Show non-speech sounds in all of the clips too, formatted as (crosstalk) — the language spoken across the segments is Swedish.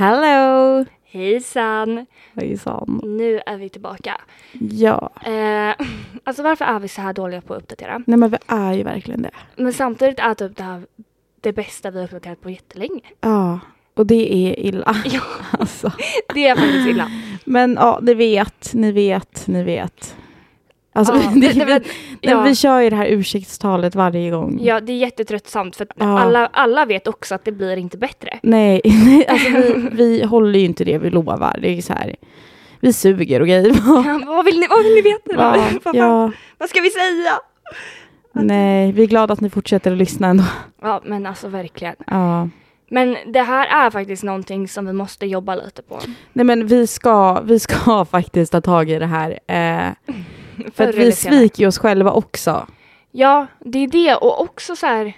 Hello! Hejsan! Hejsan. Nu är vi tillbaka. Ja, Eh, (laughs) alltså varför är vi så här dåliga på att uppdatera? nej men vi är ju verkligen det. Men samtidigt är typ det här det bästa vi har uppdaterat på jättelänge. Ja, och det är illa. Ja, (laughs) Alltså. det är faktiskt illa. Men ja, ni vet, ni vet, ni vet. Alltså, Ja, (laughs) det, det- (laughs) det- ja. vi kör ju det här ursäktstalet varje gång. Ja, det är jättetröttsamt för att Ja. alla, alla vet också att det blir inte bättre. Nej, (laughs) nej, alltså vi, vi håller ju inte det vi lovar. Det är så här, vi suger och grejer. Ja, vad, vill ni, vad vill ni veta? Ja, vad, ja, vad ska vi säga? nej, vi är glada att ni fortsätter att lyssna ändå. Ja, men alltså verkligen. Ja. Men det här är faktiskt någonting som vi måste jobba lite på. Nej men vi ska, vi ska faktiskt ta tag i det här. Eh, för att vi sviker ju oss själva också. Ja, det är det. Och också så här...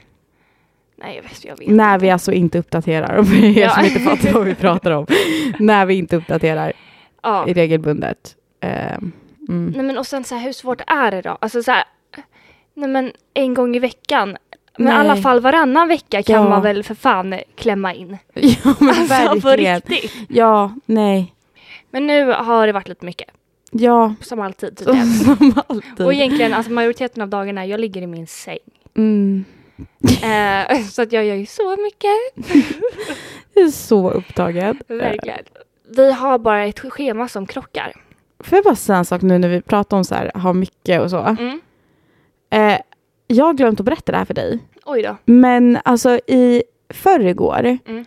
Nej, jag vet, jag vet När vi alltså inte uppdaterar. (laughs) För er Ja. som inte fattar vad vi pratar om. (laughs) när vi inte uppdaterar Ja. i regelbundet. Eh, mm. Nej men och sen så här, hur svårt är det då? Alltså så här, nej men en gång i veckan. Men i alla fall varannan vecka kan Ja. man väl för fan klämma in. (laughs) Ja men Alltså på verkligen. riktigt. Ja, nej. Men nu har det varit lite mycket. Ja, Som alltid tydligen. (laughs) som alltid. Och egentligen, alltså majoriteten av dagarna, jag ligger i min säng. Mm. Eh, (laughs) så att jag gör ju så mycket. (laughs) Jag är så upptagen. Verkligen. Vi har bara ett schema som krockar. Får jag bara säga en sak nu när vi pratar om så här, ha mycket och så. Mm. Eh, jag har glömt att berätta det här för dig. Oj då. Men alltså i förrgår, Mm.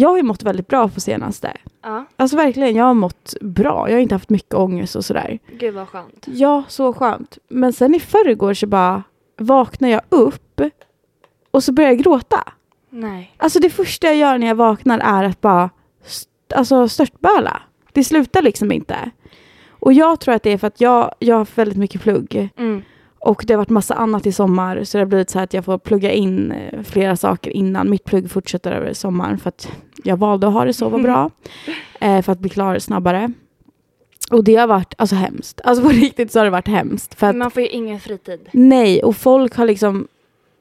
Jag har ju mått väldigt bra på senaste. Ja, Alltså verkligen, jag har mått bra. Jag har inte haft mycket ångest och sådär. gud vad skönt. Ja, så skönt. Men sen i förrgår så bara vaknar jag upp och så börjar jag gråta. Nej. Alltså det första jag gör när jag vaknar är att bara st- alltså störtböla. Det slutar liksom inte. Och jag tror att det är för att jag, jag har haft väldigt mycket plugg. Mm. Och det har varit massa annat i sommar så det har blivit så här att jag får plugga in eh, flera saker innan. Mitt plugg fortsätter över sommaren för att jag valde att ha det så var bra. (laughs) Eh, för att bli klar snabbare. Och det har varit alltså hemskt. Alltså på (laughs) riktigt så har det varit hemskt. För att Man får ju ingen fritid. nej, och folk har liksom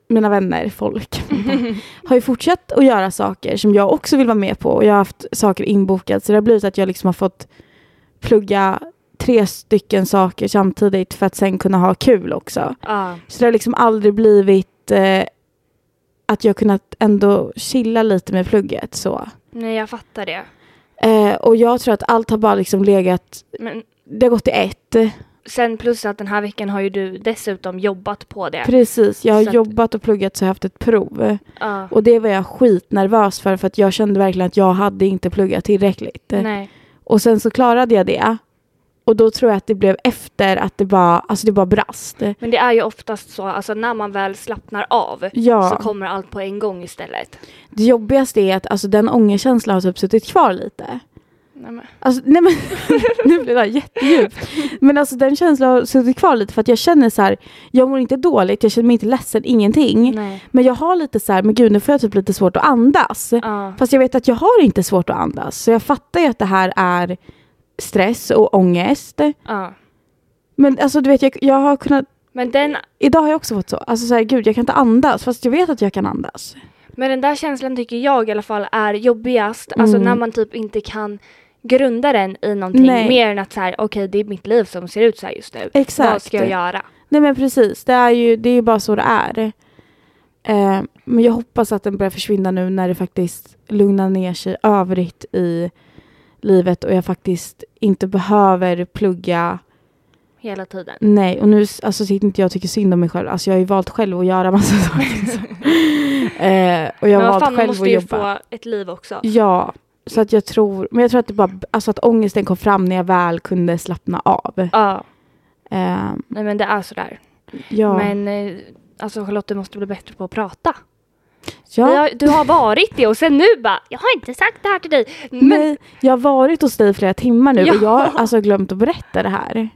mina vänner, folk, (laughs) har ju fortsatt att göra saker som jag också vill vara med på. Och jag har haft saker inbokat. Så det har blivit att jag liksom har fått plugga tre stycken saker samtidigt för att sen kunna ha kul också. Ja. Så det har liksom aldrig blivit eh, att jag kunnat ändå chilla lite med plugget så. Nej, jag fattar det. Eh, och jag tror att allt har bara liksom legat, Men det har gått i ett. sen plus att den här veckan har ju du dessutom jobbat på det. Precis, jag har Så jobbat och pluggat så jag har haft ett prov. Ja. Och det var jag skitnervös för för att jag kände verkligen att jag hade inte pluggat tillräckligt. Nej. Och sen så klarade jag det. Och då tror jag att det blev efter att det bara, alltså det bara brast. Men det är ju oftast så, alltså när man väl slappnar av Ja. så kommer allt på en gång istället. Det jobbigaste är att alltså, den ångerkänslan har typ suttit kvar lite. Nej, men. Alltså, nej men, (laughs) nu blir det jättedjupt. Men alltså den känslan har suttit kvar lite för att jag känner så här, jag mår inte dåligt, jag känner mig inte ledsen, ingenting. Nej. Men jag har lite så här, men gud nu får jag typ lite svårt att andas. Ja. Fast jag vet att jag har inte svårt att andas. Så jag fattar ju att det här är stress och ångest. Ja. Men alltså du vet, jag, jag har kunnat, Men, den, idag har jag också fått så. Alltså så här, gud jag kan inte andas fast jag vet att jag kan andas. men den där känslan tycker jag i alla fall är jobbigast. Alltså Mm. när man typ inte kan grunda den i någonting Nej. mer än att så här, okej det är mitt liv som ser ut så här just nu. Exakt. Vad ska jag göra? Nej men precis, det är ju det är ju bara så det är. Eh, men jag hoppas att den börjar försvinna nu när det faktiskt lugnar ner sig övrigt i livet och jag faktiskt inte behöver plugga. Hela tiden. Nej, och nu alltså, sitter inte jag och tycker synd om mig själv. Alltså jag har ju valt själv att göra massa (laughs) saker. Så. (laughs) Eh, och jag Men har vad fan, valt man själv måste att ju jobba. få ett liv också. Ja, så att jag tror, men jag tror att det bara, alltså att ångesten kom fram när jag väl kunde slappna av. Ja, Eh, nej men det är sådär. ja. Men eh, alltså Charlotte, du måste bli bättre på att prata. Ja. Du har varit det och sen nu bara, jag har inte sagt det här till dig. Men, Nej, jag har varit hos dig flera timmar nu och Ja. jag har alltså glömt att berätta det här.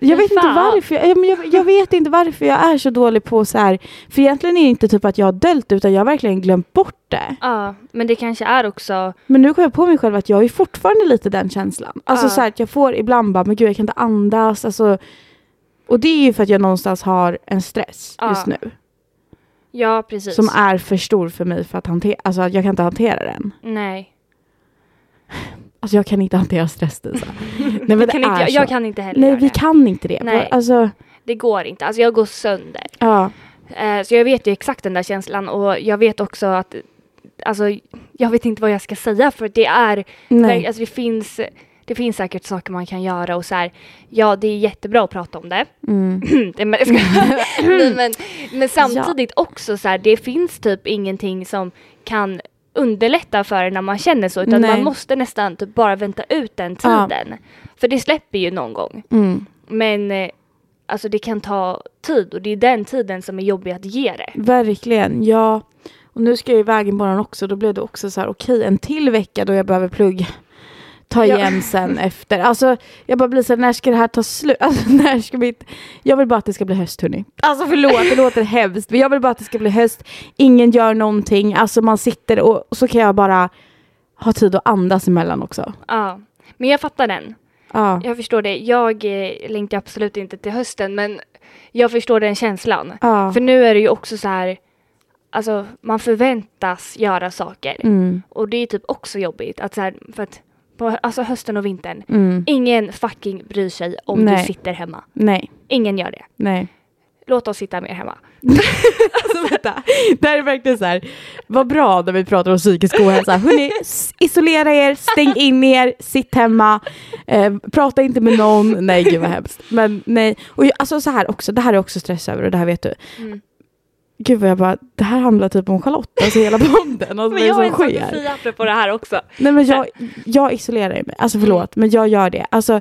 Jag vet inte varför. Jag, jag, jag, jag vet inte varför jag är så dålig på så här. För egentligen är det inte typ att jag har döljt utan jag har verkligen glömt bort det. ja, men det kanske är också, Men nu kommer jag på mig själv att jag är fortfarande lite den känslan. Alltså Ja. så här att jag får ibland bara, men gud jag kan inte andas. Alltså, och det är ju för att jag någonstans har en stress Ja. just nu. Ja precis. Som är för stor för mig för att hantera. Alltså jag kan inte hantera den. Nej. Alltså jag kan inte hantera stress Disa. (laughs) Nej men det kan inte, jag, så. jag kan inte heller Nej vi det. kan inte det. Nej. Alltså, Det går inte. Alltså jag går sönder. ja. Eh, så jag vet ju exakt den där känslan och jag vet också att Alltså jag vet inte vad jag ska säga för det är Nej. Alltså det finns det finns säkert saker man kan göra och så här, ja det är jättebra att prata om det. Mm. (clears throat) (laughs) Men, men, men samtidigt också så här, det finns typ ingenting som kan underlätta för en när man känner så utan Nej. man måste nästan typ bara vänta ut den Ja. tiden. För det släpper ju någon gång. Mm. Men eh, alltså det kan ta tid och det är den tiden som är jobbig att ge det. Verkligen, ja. Och nu ska jag iväg imorgon också. Då blev det också så här, okej, en till vecka då jag behöver plugga. Ta Ja. igen sen efter. Alltså, jag bara blir så här, när ska det här ta slut? (laughs) Alltså, när ska mitt... Jag vill bara att det ska bli höst, hörni. Alltså förlåt, det låter hemskt. Men jag vill bara att det ska bli höst. Ingen gör någonting. Alltså man sitter och, och så kan jag bara ha tid att andas emellan också. Ja, men jag fattar den. Ja. Jag förstår det. Jag eh, längtar absolut inte till hösten men jag förstår den känslan. Ja. För nu är det ju också så här, alltså man förväntas göra saker. Mm. Och det är typ också jobbigt att så här, för att på alltså hösten och vintern, Mm. ingen fucking bryr sig om Nej. du sitter hemma. Nej, Ingen gör det. nej. Låt oss sitta mer hemma. (laughs) Alltså vänta, det här är verkligen så här. Vad bra när vi pratar om psykisk ohälsa. Hörrni, isolera er, stäng in er, sitt hemma, eh, prata inte med någon. Nej gud vad hemskt. Men nej, och jag, alltså så här också, det här är också stress över och det här vet du. Mm. Gud vad jag bara, det här handlar typ om Charlotte, alltså hela podden. Alltså, Men jag har är en säga apropå det här också. Nej men jag, jag isolerar mig, alltså förlåt, men jag gör det. Alltså,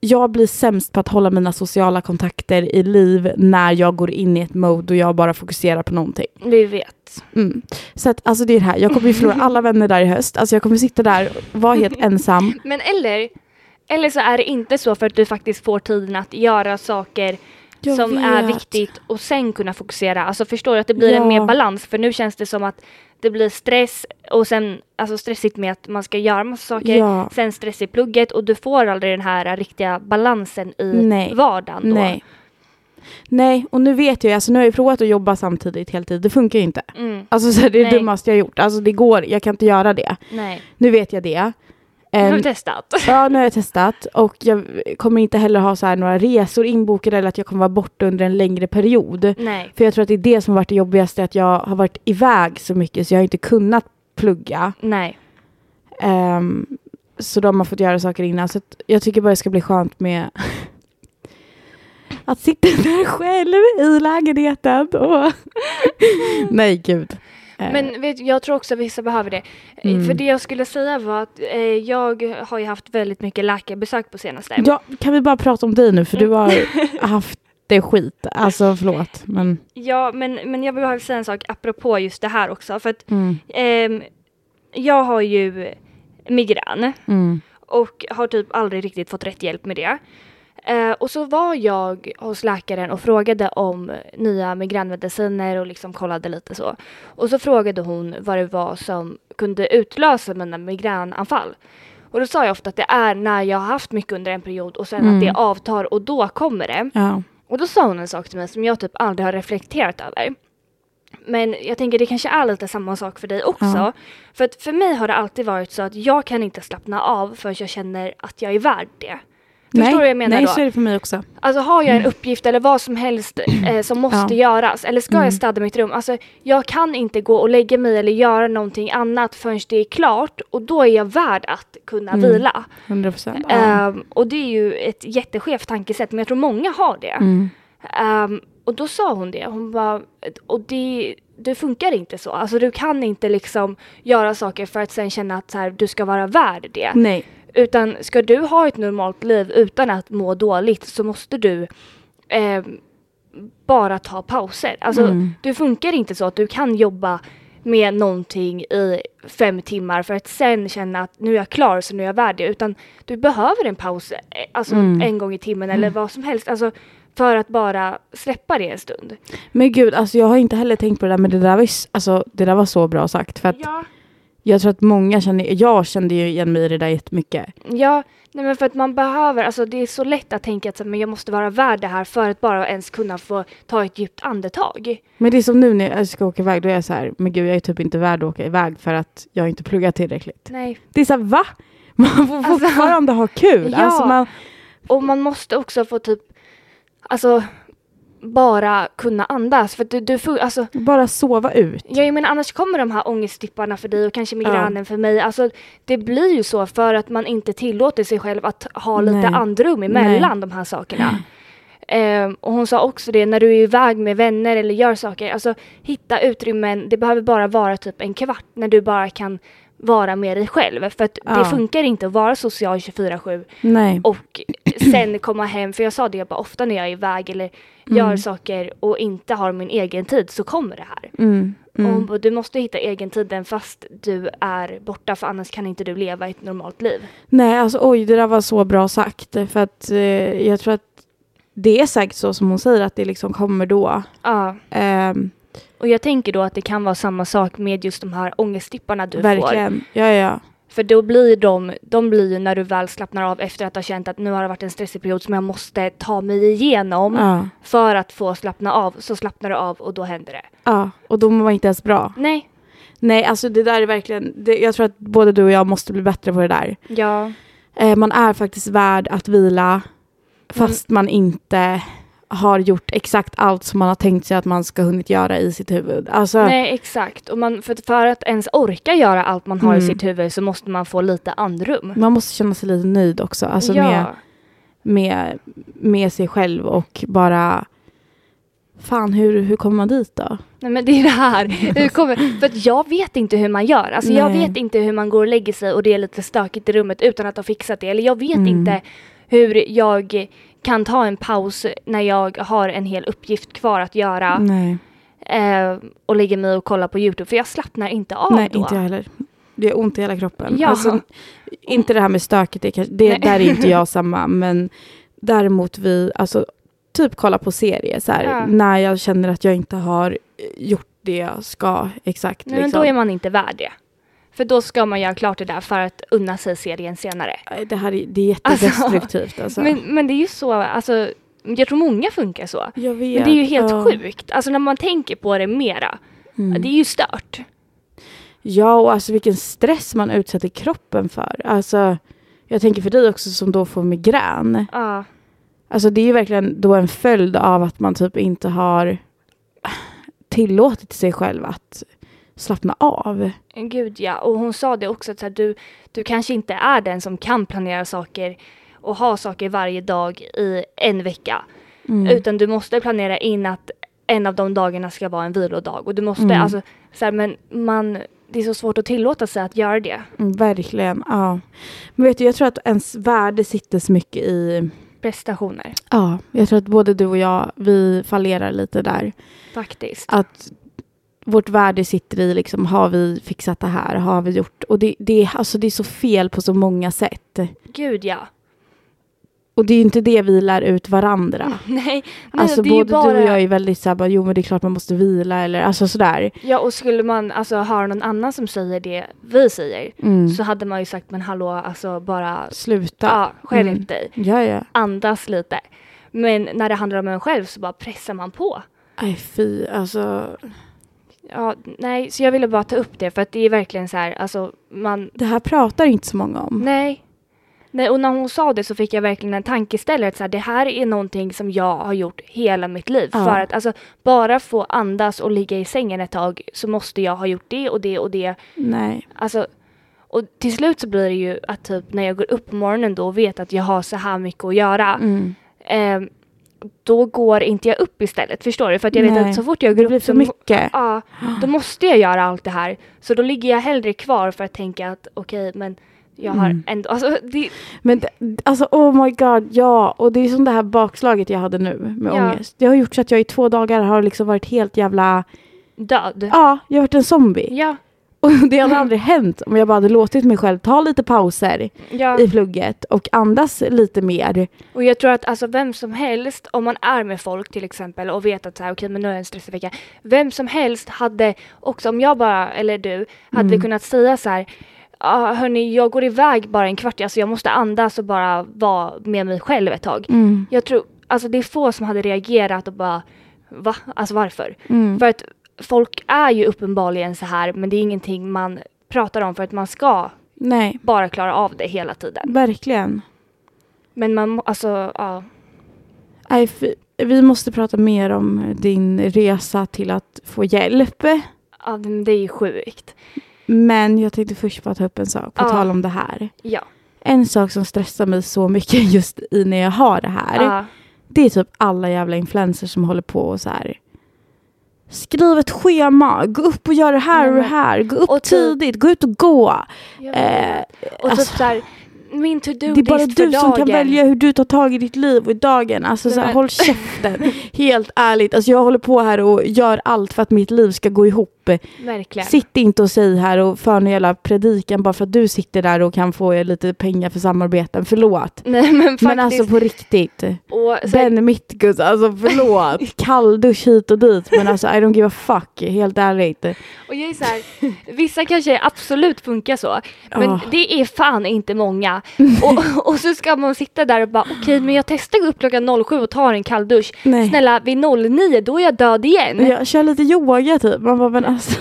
jag blir sämst på att hålla mina sociala kontakter i liv när jag går in i ett mode och jag bara fokuserar på någonting. Vi vet. Mm. Så att alltså det är det här, jag kommer ju förlora (laughs) alla vänner där i höst. Alltså jag kommer sitta där och vara helt (laughs) ensam. Men eller, eller så är det inte så för att du faktiskt får tiden att göra saker Jag som är vet. viktigt och sen kunna fokusera. Alltså förstår du att det blir Ja. en mer balans för nu känns det som att det blir stress och sen alltså stressigt med att man ska göra massa saker, Ja. sen stress i plugget och du får aldrig den här riktiga balansen i Nej. vardagen då. Nej. Nej, och nu vet jag, alltså nu har jag provat att jobba samtidigt heltid, det funkar ju inte. Mm, Alltså så det är det dummaste jag har gjort. Alltså det går, jag kan inte göra det. nej, Nu vet jag det. Nu har Em, vi testat. Ja, nu har jag testat och jag kommer inte heller ha så några resor inbokade eller att jag kommer vara borta under en längre period. nej, För jag tror att det är det som har varit det jobbigaste, att jag har varit iväg så mycket så jag har inte kunnat plugga. nej. Ehm, så de har fått göra saker innan. Så jag tycker bara det ska bli skönt med (laughs) att sitta där själv i lägenheten. Och (laughs) Nej, gud. Eh, Men vet, jag tror också att vissa behöver det. Eh, Mm. För det jag skulle säga var att eh, jag har ju haft väldigt mycket läkarbesök på senaste. ja, kan vi bara prata om dig nu? För du har (laughs) haft det skit. Alltså förlåt. Men, Ja, men, men jag vill säga en sak apropå just det här också. För att mm, ehm, jag har ju migrän mm, och har typ aldrig riktigt fått rätt hjälp med det. Eh, och så var jag hos läkaren och frågade om nya migränmediciner och liksom kollade lite så. Och så frågade hon vad det var som kunde utlösa mina migränanfall. Och då sa jag ofta att det är när jag har haft mycket under en period och sen Mm. att det avtar och då kommer det. ja. Och då sa hon en sak till mig som jag typ aldrig har reflekterat över. Men jag tänker det kanske är lite samma sak för dig också. Ja. För att för mig har det alltid varit så att jag kan inte slappna av förrän jag känner att jag är värd det. Förstår nej, du vad jag menar nej, då? så är det för mig också. Alltså har jag en uppgift eller vad som helst eh, som måste Ja. göras eller ska Mm. jag städa mitt rum? Alltså jag kan inte gå och lägga mig eller göra någonting annat förrän det är klart och då är jag värd att kunna Mm. vila. 100 procent. Ehm, och det är ju ett jätteskevt tankesätt men jag tror många har det. Mm. Ehm, och då sa hon det, hon bara, och det, det funkar inte så. Alltså du kan inte liksom göra saker för att sen känna att så här, du ska vara värd det. Nej. Utan ska du ha ett normalt liv utan att må dåligt så måste du ehm, bara ta pauser. Alltså Mm. det funkar inte så att du kan jobba med någonting i fem timmar för att sen känna att nu är jag klar så nu är jag värd det. Utan du behöver en paus eh, alltså Mm. en gång i timmen eller vad som helst. Alltså för att bara släppa det en stund. Men gud, alltså jag har inte heller tänkt på det där, men det där var, alltså, det där var så bra sagt. För att Ja, jag tror att många känner, jag kände ju igen mig i det där jättemycket. ja nej men för att man behöver, alltså det är så lätt att tänka att men jag måste vara värd det här för att bara ens kunna få ta ett djupt andetag. Men det är som nu när jag ska åka iväg, då är jag så här, men gud jag är typ inte värd att åka iväg för att jag inte pluggat tillräckligt. Nej, Det är så här, va? (laughs) Man får Alltså, fortfarande ha kul. (laughs) ja. Alltså man, Och man måste också få typ, alltså bara kunna andas. För du, du får, alltså, bara sova ut. jag menar annars kommer de här ångestdipparna för dig och kanske migränen för mig. Alltså det blir ju så för att man inte tillåter sig själv att ha lite Nej. andrum emellan de här sakerna. Ehm, och hon sa också det, när du är iväg med vänner eller gör saker, alltså hitta utrymmen, det behöver bara vara typ en kvart när du bara kan vara med dig själv. För att Ja. det funkar inte att vara social 24-7 Nej. och sen komma hem, för jag sa det bara ofta när jag är iväg eller gör Mm. saker och inte har min egen tid så kommer det här. Mm. Och Mm. bara, du måste hitta egen tiden fast du är borta för annars kan inte du leva ett normalt liv. Nej, alltså oj, det där var så bra sagt. För att eh, jag tror att det är säkert så som hon säger att det liksom kommer då. Ja, Ehm, och jag tänker då att det kan vara samma sak med just de här ångestdipparna du får. verkligen. Ja, ja. För då blir de, de blir ju när du väl slappnar av efter att ha känt att nu har det varit en stressig period som jag måste ta mig igenom ja. för att få slappna av. Så slappnar du av och då händer det. Ja, och då mår man inte ens bra. Nej, Nej, alltså det där är verkligen, det, jag tror att både du och jag måste bli bättre på det där. ja, Eh, man är faktiskt värd att vila fast man inte har gjort exakt allt som man har tänkt sig att man ska hunnit göra i sitt huvud. Alltså, nej exakt. Och man, för, för att ens orka göra allt man har i Mm. sitt huvud så måste man få lite andrum. man måste känna sig lite nöjd också. Alltså ja. med, med, med sig själv och bara Fan, hur, hur kommer man dit då? Nej men det är det här. Hur kommer, för att jag vet inte hur man gör. Alltså jag vet inte hur man går och lägger sig och det är lite stökigt i rummet utan att ha fixat det. Eller jag vet Mm. inte hur jag kan ta en paus när jag har en hel uppgift kvar att göra eh, och lägga mig och kolla på Youtube. För jag slappnar inte av Nej då. inte jag heller. Det är ont i hela kroppen. Ja. Alltså, inte det här med stöket, det, kanske- det, där är inte jag (laughs) samma. Men däremot vi, alltså typ kolla på serier så här, Ja. när jag känner att jag inte har gjort det jag ska exakt. Nej, men liksom. då är man inte värd det. För då ska man göra klart det där för att unna sig serien senare. Nej, Det här är, det är jättedestruktivt alltså. Men, men det är ju så, alltså, jag tror många funkar så. jag vet. Men det är ju helt ja. sjukt. Alltså när man tänker på det mera. Mm. Det är ju stört. Ja, och alltså vilken stress man utsätter kroppen för. Alltså, jag tänker för dig också som då får migrän. Ja. Alltså det är ju verkligen då en följd av att man typ inte har tillåtit sig själv att slappna av. Gud ja, och hon sa det också att så här, du, du kanske inte är den som kan planera saker och ha saker varje dag i en vecka. Mm. Utan du måste planera in att en av de dagarna ska vara en vilodag. Och du måste, Mm. alltså, så här, men man, det är så svårt att tillåta sig att göra det. Mm, verkligen, ja. Men vet du, jag tror att ens värde sitter så mycket i... Prestationer, Ja, jag tror att både du och jag, vi fallerar lite där. faktiskt. Att vårt värde sitter i liksom, har vi fixat det här? Har vi gjort? Och det, det, alltså, det är så fel på så många sätt. Gud ja. Och det är inte det vi lär ut varandra. (laughs) Nej, nej Alltså både bara... du och jag är väldigt såhär, bara, jo men det är klart man måste vila eller alltså sådär. Ja, och skulle man alltså höra någon annan som säger det vi säger Mm. så hade man ju sagt men hallå, alltså bara Sluta. ja, skärp Mm. dig. Ja, ja. Andas lite. Men när det handlar om en själv så bara pressar man på. Nej fy, alltså. Ja, nej, så jag ville bara ta upp det för att det är verkligen så här, alltså man, Det här pratar inte så många om. nej. Nej, och när hon sa det så fick jag verkligen en tankeställare att så här, det här är någonting som jag har gjort hela mitt liv. Ja. För att alltså, bara få andas och ligga i sängen ett tag så måste jag ha gjort det och det och det. Nej. Alltså, och till slut så blir det ju att typ när jag går upp på morgonen då och vet att jag har så här mycket att göra. Mm. Eh, då går inte jag upp istället, förstår du? För att jag vet Nej. att så fort jag går Det blir upp så mycket. Ja, (gasps) då måste jag göra allt det här. Så då ligger jag hellre kvar för att tänka att okej, men jag har Mm. ändå, alltså det, Men det, alltså oh my god, ja. Och det är som det här bakslaget jag hade nu med Ja. ångest. Det har gjort så att jag i två dagar har liksom varit helt jävla, död. ja, jag har varit en zombie. Ja, Och (laughs) det hade aldrig hänt om jag bara hade låtit mig själv ta lite pauser ja. i plugget och andas lite mer. Och jag tror att alltså vem som helst, om man är med folk till exempel och vet att så här, okej men nu är det en stressig vecka. Vem som helst hade också, om jag bara, eller du, hade Mm. kunnat säga så här, ah, hörni jag går iväg bara en kvart, alltså jag måste andas och bara vara med mig själv ett tag. Mm. Jag tror, alltså det är få som hade reagerat och bara, va? Alltså varför? Mm. För att folk är ju uppenbarligen så här, men det är ingenting man pratar om för att man ska Nej, bara klara av det hela tiden. verkligen. Men man, alltså, ja. Nej, vi måste prata mer om din resa till att få hjälp. ja det är ju sjukt. Men jag tänkte först bara ta upp en sak på Ja. tal om det här. Ja. En sak som stressar mig så mycket (laughs) just i när jag har det här. Ja. Det är typ alla jävla influencers som håller på och så här. Skriv ett schema, gå upp och gör det här och det här, gå upp och typ- tidigt, gå ut och gå. Eh, och alltså, typ såhär, min to-do det är bara du som kan välja hur du tar tag i ditt liv och i dagen. Alltså så här, håll käften. Helt ärligt, alltså jag håller på här och gör allt för att mitt liv ska gå ihop. Verkligen. Sitt inte och säg här och för en jävla predikan bara för att du sitter där och kan få lite pengar för samarbeten. Förlåt. Nej men faktiskt. Men alltså på riktigt. och så Ben Mittgus, alltså förlåt. (laughs) Kalldusch hit och dit. Men alltså I don't give a fuck, helt ärligt. och jag är så här, vissa kanske absolut funkar så. Men Ah. det är fan inte många. Och, (laughs) och så ska man sitta där och bara okej men jag testar gå upp klockan 07 och tar en kalldusch. Nej. Snälla vid 09 då är jag död igen. Jag kör lite yoga typ. Man bara, men alltså,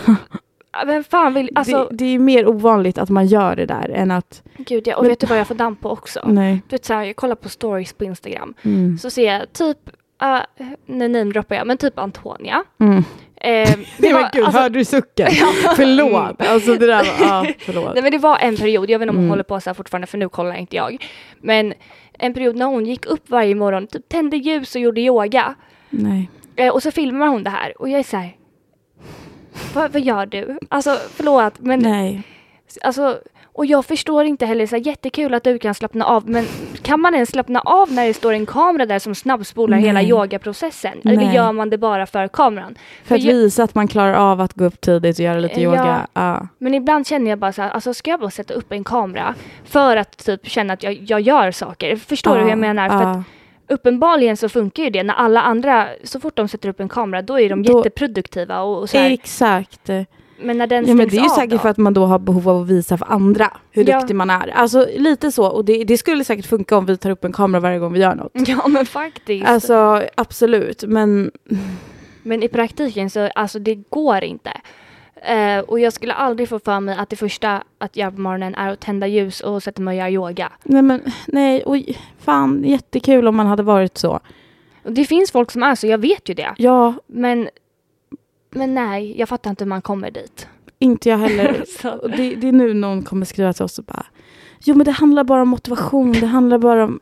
Vem fan vill, alltså det, det är mer ovanligt att man gör det där än att, gud ja, och men- vet du vad jag får damp på också? nej. Du vet så här, jag kollar på stories på Instagram. Mm. Så ser jag typ, uh, nu namedroppar jag, men typ Antonia. Mm. Eh, (laughs) Nej men gud, alltså- hörde du sucken? (laughs) förlåt. Alltså det där var, ja (laughs) förlåt. Nej men det var en period, jag vet inte om hon Mm. håller på så här fortfarande för nu kollar inte jag. Men en period när hon gick upp varje morgon, typ tände ljus och gjorde yoga. Nej. Eh, och så filmar hon det här och jag är så här. Vad, vad gör du? Alltså förlåt men Nej. alltså och jag förstår inte heller så här, jättekul att du kan slappna av men kan man ens slappna av när det står en kamera där som snabbspolar hela Nej. yogaprocessen? Eller Nej. gör man det bara för kameran? För att jag- visa att man klarar av att gå upp tidigt och göra lite Ja. yoga. Ja. Men ibland känner jag bara så här, alltså ska jag bara sätta upp en kamera för att typ känna att jag, jag gör saker? Förstår du hur jag menar? För Ja. uppenbarligen så funkar ju det när alla andra, så fort de sätter upp en kamera, då är de Då- jätteproduktiva och, och så här. Exakt. Men när den Ja, men det är ju säkert då? för att man då har behov av att visa för andra hur Ja. duktig man är. Alltså lite så. Och det, det skulle säkert funka om vi tar upp en kamera varje gång vi gör något. (laughs) Ja men faktiskt. Alltså absolut. Men Men i praktiken så, alltså det går inte. Eh, och jag skulle aldrig få för mig att det första att göra på morgonen är att tända ljus och sätta mig och göra yoga. nej, men nej. Oj, fan jättekul om man hade varit så. Det finns folk som är så, jag vet ju det. Ja, Men, men nej, jag fattar inte hur man kommer dit. inte jag heller. (laughs) Det, det är nu någon kommer skriva till oss och bara Jo men det handlar bara om motivation. Det handlar bara om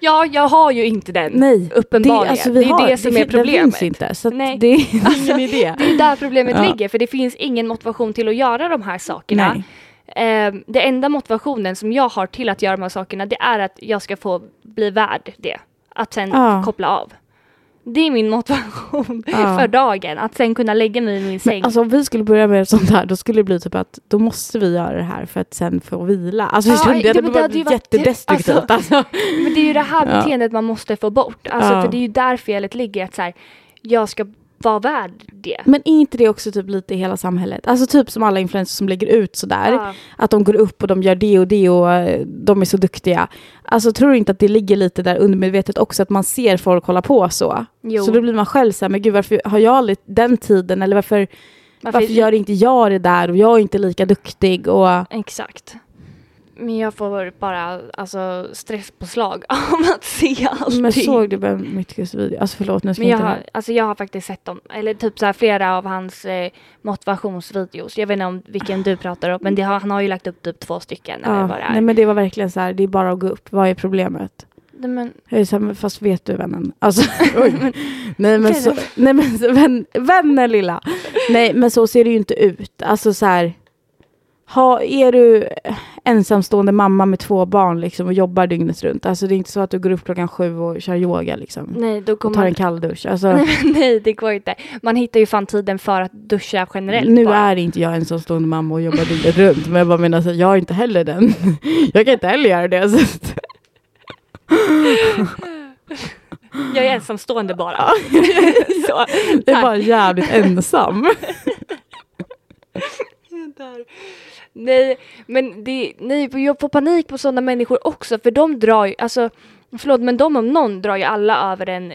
Ja, jag har ju inte den. Nej. Uppenbarligen. Det, alltså, det är har, det som är fin- Den problemet. finns inte. Så Nej. det är (laughs) Alltså, ingen idé. Det är där problemet Ja. ligger, för det finns ingen motivation till att göra de här sakerna. Nej. Eh, det enda motivationen som jag har till att göra de här sakerna, det är att jag ska få bli värd det. Att sen Ja. koppla av. Det är min motivation Ja. (laughs) för dagen, att sen kunna lägga mig i min säng. Men alltså om vi skulle börja med sånt här då skulle det bli typ att då måste vi göra det här för att sen få vila. Alltså Ja, du? det det- det hade blivit jättedestruktivt. Alltså, Men det är ju det här Ja. beteendet man måste få bort. Alltså, Ja. För det är ju där felet ligger, att så här, jag ska vara värd det. Men är inte det också typ lite i hela samhället? Alltså typ som alla influencers som lägger ut sådär. Ja. Att de går upp och de gör det och det och eh, de är så duktiga. Alltså tror du inte att det ligger lite där undermedvetet också att man ser folk hålla på så? Jo. Så då blir man själv så här, men gud varför har jag aldrig den tiden eller varför, varför, gör inte jag det där och jag är inte lika duktig och Exakt. Men jag får bara alltså, stresspåslag (laughs) av att se allting. men såg du Ben Mittkes video? Alltså förlåt nu ska Men jag inte har, alltså jag har faktiskt sett dem, eller typ så här flera av hans eh, motivationsvideos. Jag vet inte om vilken du pratar om, men det har, han har ju lagt upp typ två stycken ja, är. nej men det var verkligen så här, det är bara att gå upp, vad är problemet? Nej, men, Jag är så här, men fast vet du vännen? Alltså, (laughs) (laughs) oj. nej men så, nej men så, vän, vännen lilla. Nej men så ser det ju inte ut. Alltså så här, ha, är du ensamstående mamma med två barn liksom och jobbar dygnet runt. Alltså det är inte så att du går upp klockan sju och kör yoga liksom. nej, då Och kommer tar man... en kalldusch. Alltså, (laughs) Nej, det går inte. Man hittar ju fan tiden för att duscha generellt nu bara. är inte jag ensamstående mamma och jobbar dygnet runt. Men jag bara menar så, jag är inte heller den. (laughs) jag kan inte heller göra det. Så. (laughs) Jag är ensamstående bara. så, Jag är bara jävligt ensam. Nej, men det, nej, jag får panik på sådana människor också för de drar ju, alltså förlåt men de om någon drar ju alla över en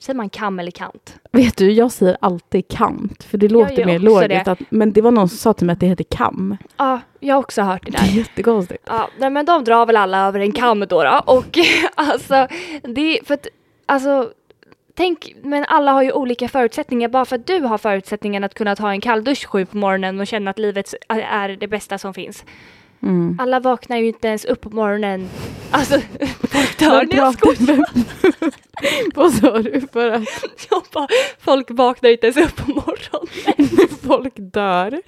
säger man kam eller kant? Vet du, jag säger alltid kant, för det låter mer logiskt. Att, men det var någon som sa till mig att det heter kam. Ja, jag har också hört det Det är där. jättekonstigt. Ja, nej, men de drar väl alla över en kam då, då. och (laughs) alltså det för att alltså Tänk, men alla har ju olika förutsättningar. Bara för att du har förutsättningen att kunna ta en kalldusch sju på morgonen och känna att livet är det bästa som finns. Mm. Alla vaknar ju inte ens upp på morgonen. Alltså, (laughs) folk dör. Nej, jag skojar. Vad sa du? För att (laughs) Jag bara, folk vaknar inte ens upp på morgonen. (laughs) folk dör?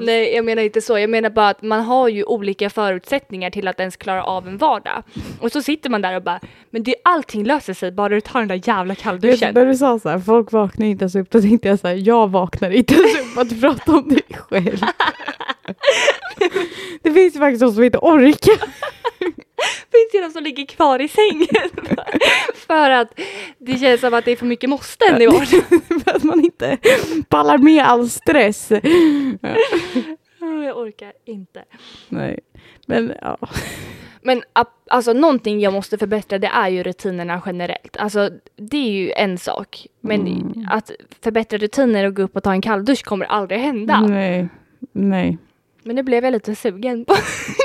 Nej, jag menar inte så. Jag menar bara att man har ju olika förutsättningar till att ens klara av en vardag. Och så sitter man där och bara, men det, allting löser sig bara du tar den där jävla kallduschen. när du sa så här, folk vaknar inte ens upp, då tänkte jag så här, jag vaknar inte ens upp att prata om dig själv. Det finns ju faktiskt de som inte orkar. (laughs) finns ju de som ligger kvar i sängen. (laughs) för att det känns som att det är för mycket måsten i vardagen. (laughs) för att man inte pallar med all stress. Jag orkar inte. Nej, men ja. Men alltså någonting jag måste förbättra det är ju rutinerna generellt. Alltså det är ju en sak. Men Mm. att förbättra rutiner och gå upp och ta en kalldusch kommer aldrig hända. Nej, nej. Men nu blev jag lite sugen på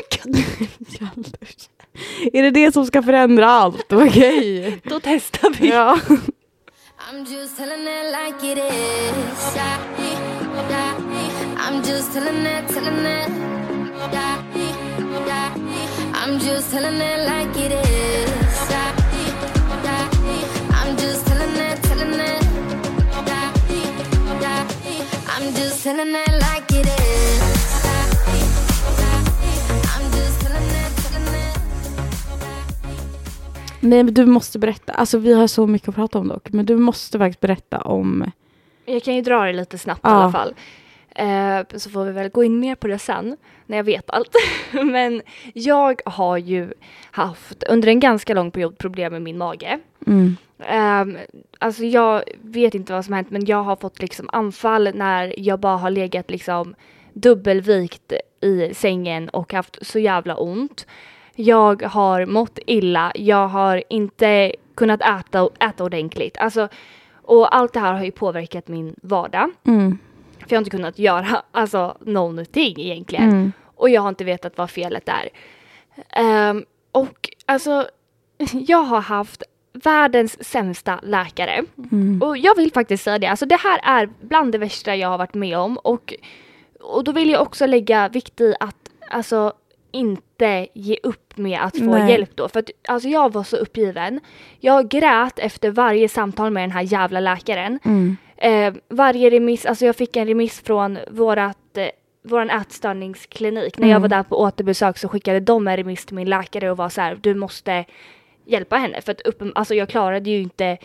Kalldusch. (laughs) Är det det som ska förändra allt? (laughs) Okej. Då testar vi. Ja. I'm just telling it like it is. I'm just telling it, telling it. I'm just telling it like it is. I'm just telling it, telling it. I'm just telling it like Nej, men du måste berätta. Alltså vi har så mycket att prata om dock. Men du måste faktiskt berätta om... Jag kan ju dra det lite snabbt i Ja. alla fall. Eh, så får vi väl gå in mer på det sen när jag vet allt. (laughs) Men jag har ju haft under en ganska lång period problem med min mage. Mm. Um, alltså jag vet inte vad som har hänt men jag har fått liksom anfall när jag bara har legat liksom dubbelvikt i sängen och haft så jävla ont. Jag har mått illa, jag har inte kunnat äta, äta ordentligt. Alltså, och allt det här har ju påverkat min vardag. Mm. För jag har inte kunnat göra alltså, någonting egentligen. Mm. Och jag har inte vetat vad felet är. Ehm, och alltså, (laughs) jag har haft världens sämsta läkare. Mm. Och jag vill faktiskt säga det. Alltså det här är bland det värsta jag har varit med om. Och, och då vill jag också lägga vikt i att alltså inte ge upp med att få Nej. hjälp då. För att alltså jag var så uppgiven. Jag grät efter varje samtal med den här jävla läkaren. Mm. Eh, varje remiss, alltså jag fick en remiss från vårat, eh, våran ätstörningsklinik. När jag Mm. var där på återbesök så skickade de en remiss till min läkare och var så här, du måste hjälpa henne. För att upp, alltså jag klarade ju inte,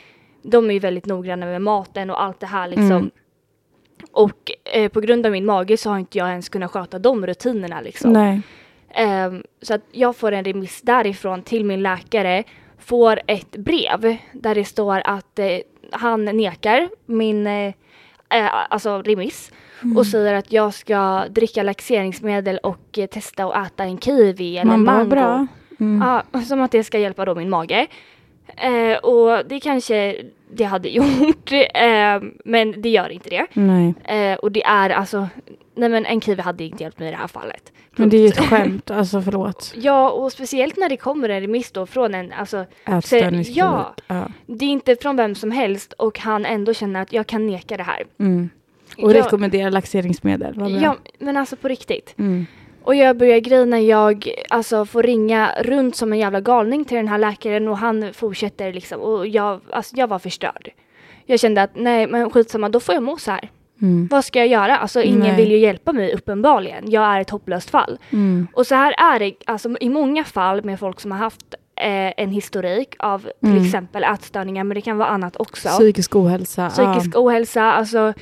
de är ju väldigt noggranna med maten och allt det här liksom. Mm. Och eh, på grund av min mage så har inte jag ens kunnat sköta de rutinerna liksom. Nej. Ehm, så att jag får en remiss därifrån till min läkare, får ett brev där det står att eh, han nekar min eh, eh, alltså remiss Mm. och säger att jag ska dricka laxeringsmedel och eh, testa att äta en kiwi eller Man mango. bra. Mm. Ja, som att det ska hjälpa då min mage. Eh, och det kanske det hade (laughs) gjort, eh, men det gör inte det. Eh, och det är alltså, nej men en kiwi hade inte hjälpt mig i det här fallet. Men det är ju Punkt. ett skämt, alltså förlåt. (laughs) Ja, och speciellt när det kommer en remiss då från en, alltså Ätstörningsklinik. Ja. ja. det är inte från vem som helst och han ändå känner att jag kan neka det här. Mm. Och rekommendera laxeringsmedel. Ja, men alltså på riktigt. Mm. Och jag börjar grina, jag alltså får ringa runt som en jävla galning till den här läkaren och han fortsätter liksom och jag, alltså jag var förstörd. Jag kände att nej men skitsamma, då får jag må så här. Mm. Vad ska jag göra? Alltså ingen Nej. vill ju hjälpa mig uppenbarligen. Jag är ett hopplöst fall. Mm. Och så här är det alltså, i många fall med folk som har haft eh, en historik av till Mm. exempel ätstörningar, men det kan vara annat också. Psykisk ohälsa. Psykisk ohälsa, alltså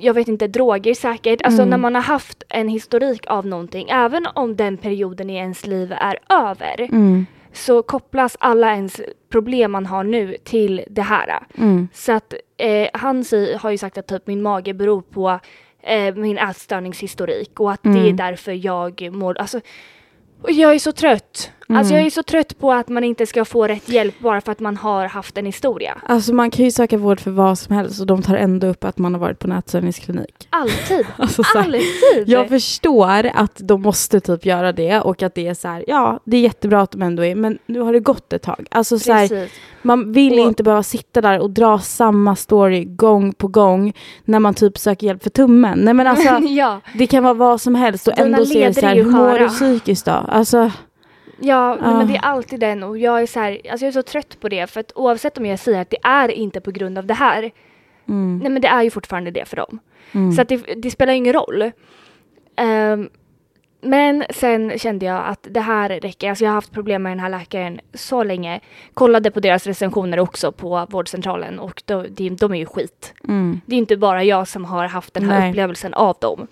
jag vet inte, droger säkert. Alltså Mm. när man har haft en historik av någonting, även om den perioden i ens liv är över. Mm. så kopplas alla ens problem man har nu till det här. Mm. Så att eh, han har ju sagt att typ min mage beror på eh, min ätstörningshistorik och att det är Mm. därför jag mår, alltså och jag är så trött. Alltså Mm. jag är så trött på att man inte ska få rätt hjälp bara för att man har haft en historia. Alltså man kan ju söka vård för vad som helst och de tar ändå upp att man har varit på nätstörningsklinik. Alltid. (laughs) Alltså, så här, Alltid. jag förstår att de måste typ göra det och att det är så här, ja det är jättebra att de ändå är, men nu har det gått ett tag. Alltså så här, man vill Och- inte behöva sitta där och dra samma story gång på gång när man typ söker hjälp för tummen. Nej men alltså (laughs) ja, det kan vara vad som helst och Dina ändå så är det så här, hur mår du psykiskt då? Alltså, ja nej, Ah. men det är alltid den och jag är så här, alltså jag är så trött på det för att oavsett om jag säger att det är inte på grund av det här, mm, nej men det är ju fortfarande det för dem. mm. Så att det, det spelar ingen roll. Ehm, men sen kände jag att det här räcker. Alltså jag har haft problem med den här läkaren så länge. Kollade på deras recensioner också på vårdcentralen och de, de, de är ju skit. mm. Det är inte bara jag som har haft den här Nej. upplevelsen av dem.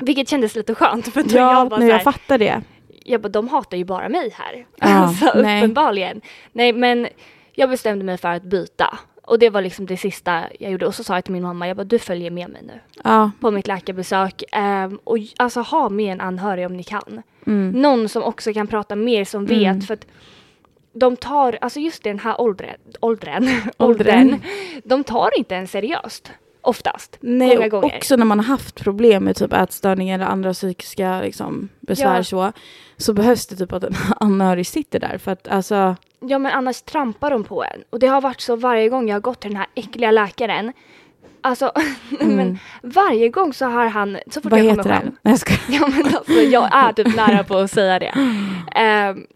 Vilket kändes lite skönt för Ja, jag bara nu så jag här, fattar det. Jag bara, de hatar ju bara mig här. Ja, (laughs) alltså nej. uppenbarligen. Nej men jag bestämde mig för att byta. Och det var liksom det sista jag gjorde. Och så sa jag till min mamma, jag bara du följer med mig nu Ja, på mitt läkarbesök. Ehm, och alltså ha med en anhörig om ni kan. mm. Någon som också kan prata mer, som vet. Mm. För att de tar, alltså just i den här åldern, (laughs) Åldern. åldern, de tar inte en seriöst. Oftast. Nej, många gånger. också när man har haft problem med typ ätstörningar eller andra psykiska liksom, besvär Ja. så, så behövs det typ att en (laughs) anhörig sitter där för att alltså, Ja men annars trampar de på en. Och det har varit så varje gång jag har gått till den här äckliga läkaren. Alltså, (laughs) men varje gång så har han, så fort Mm. vad jag heter kommer den? Nej, jag skojar. (laughs) Ja men alltså jag är typ nära på att säga det. Ehm,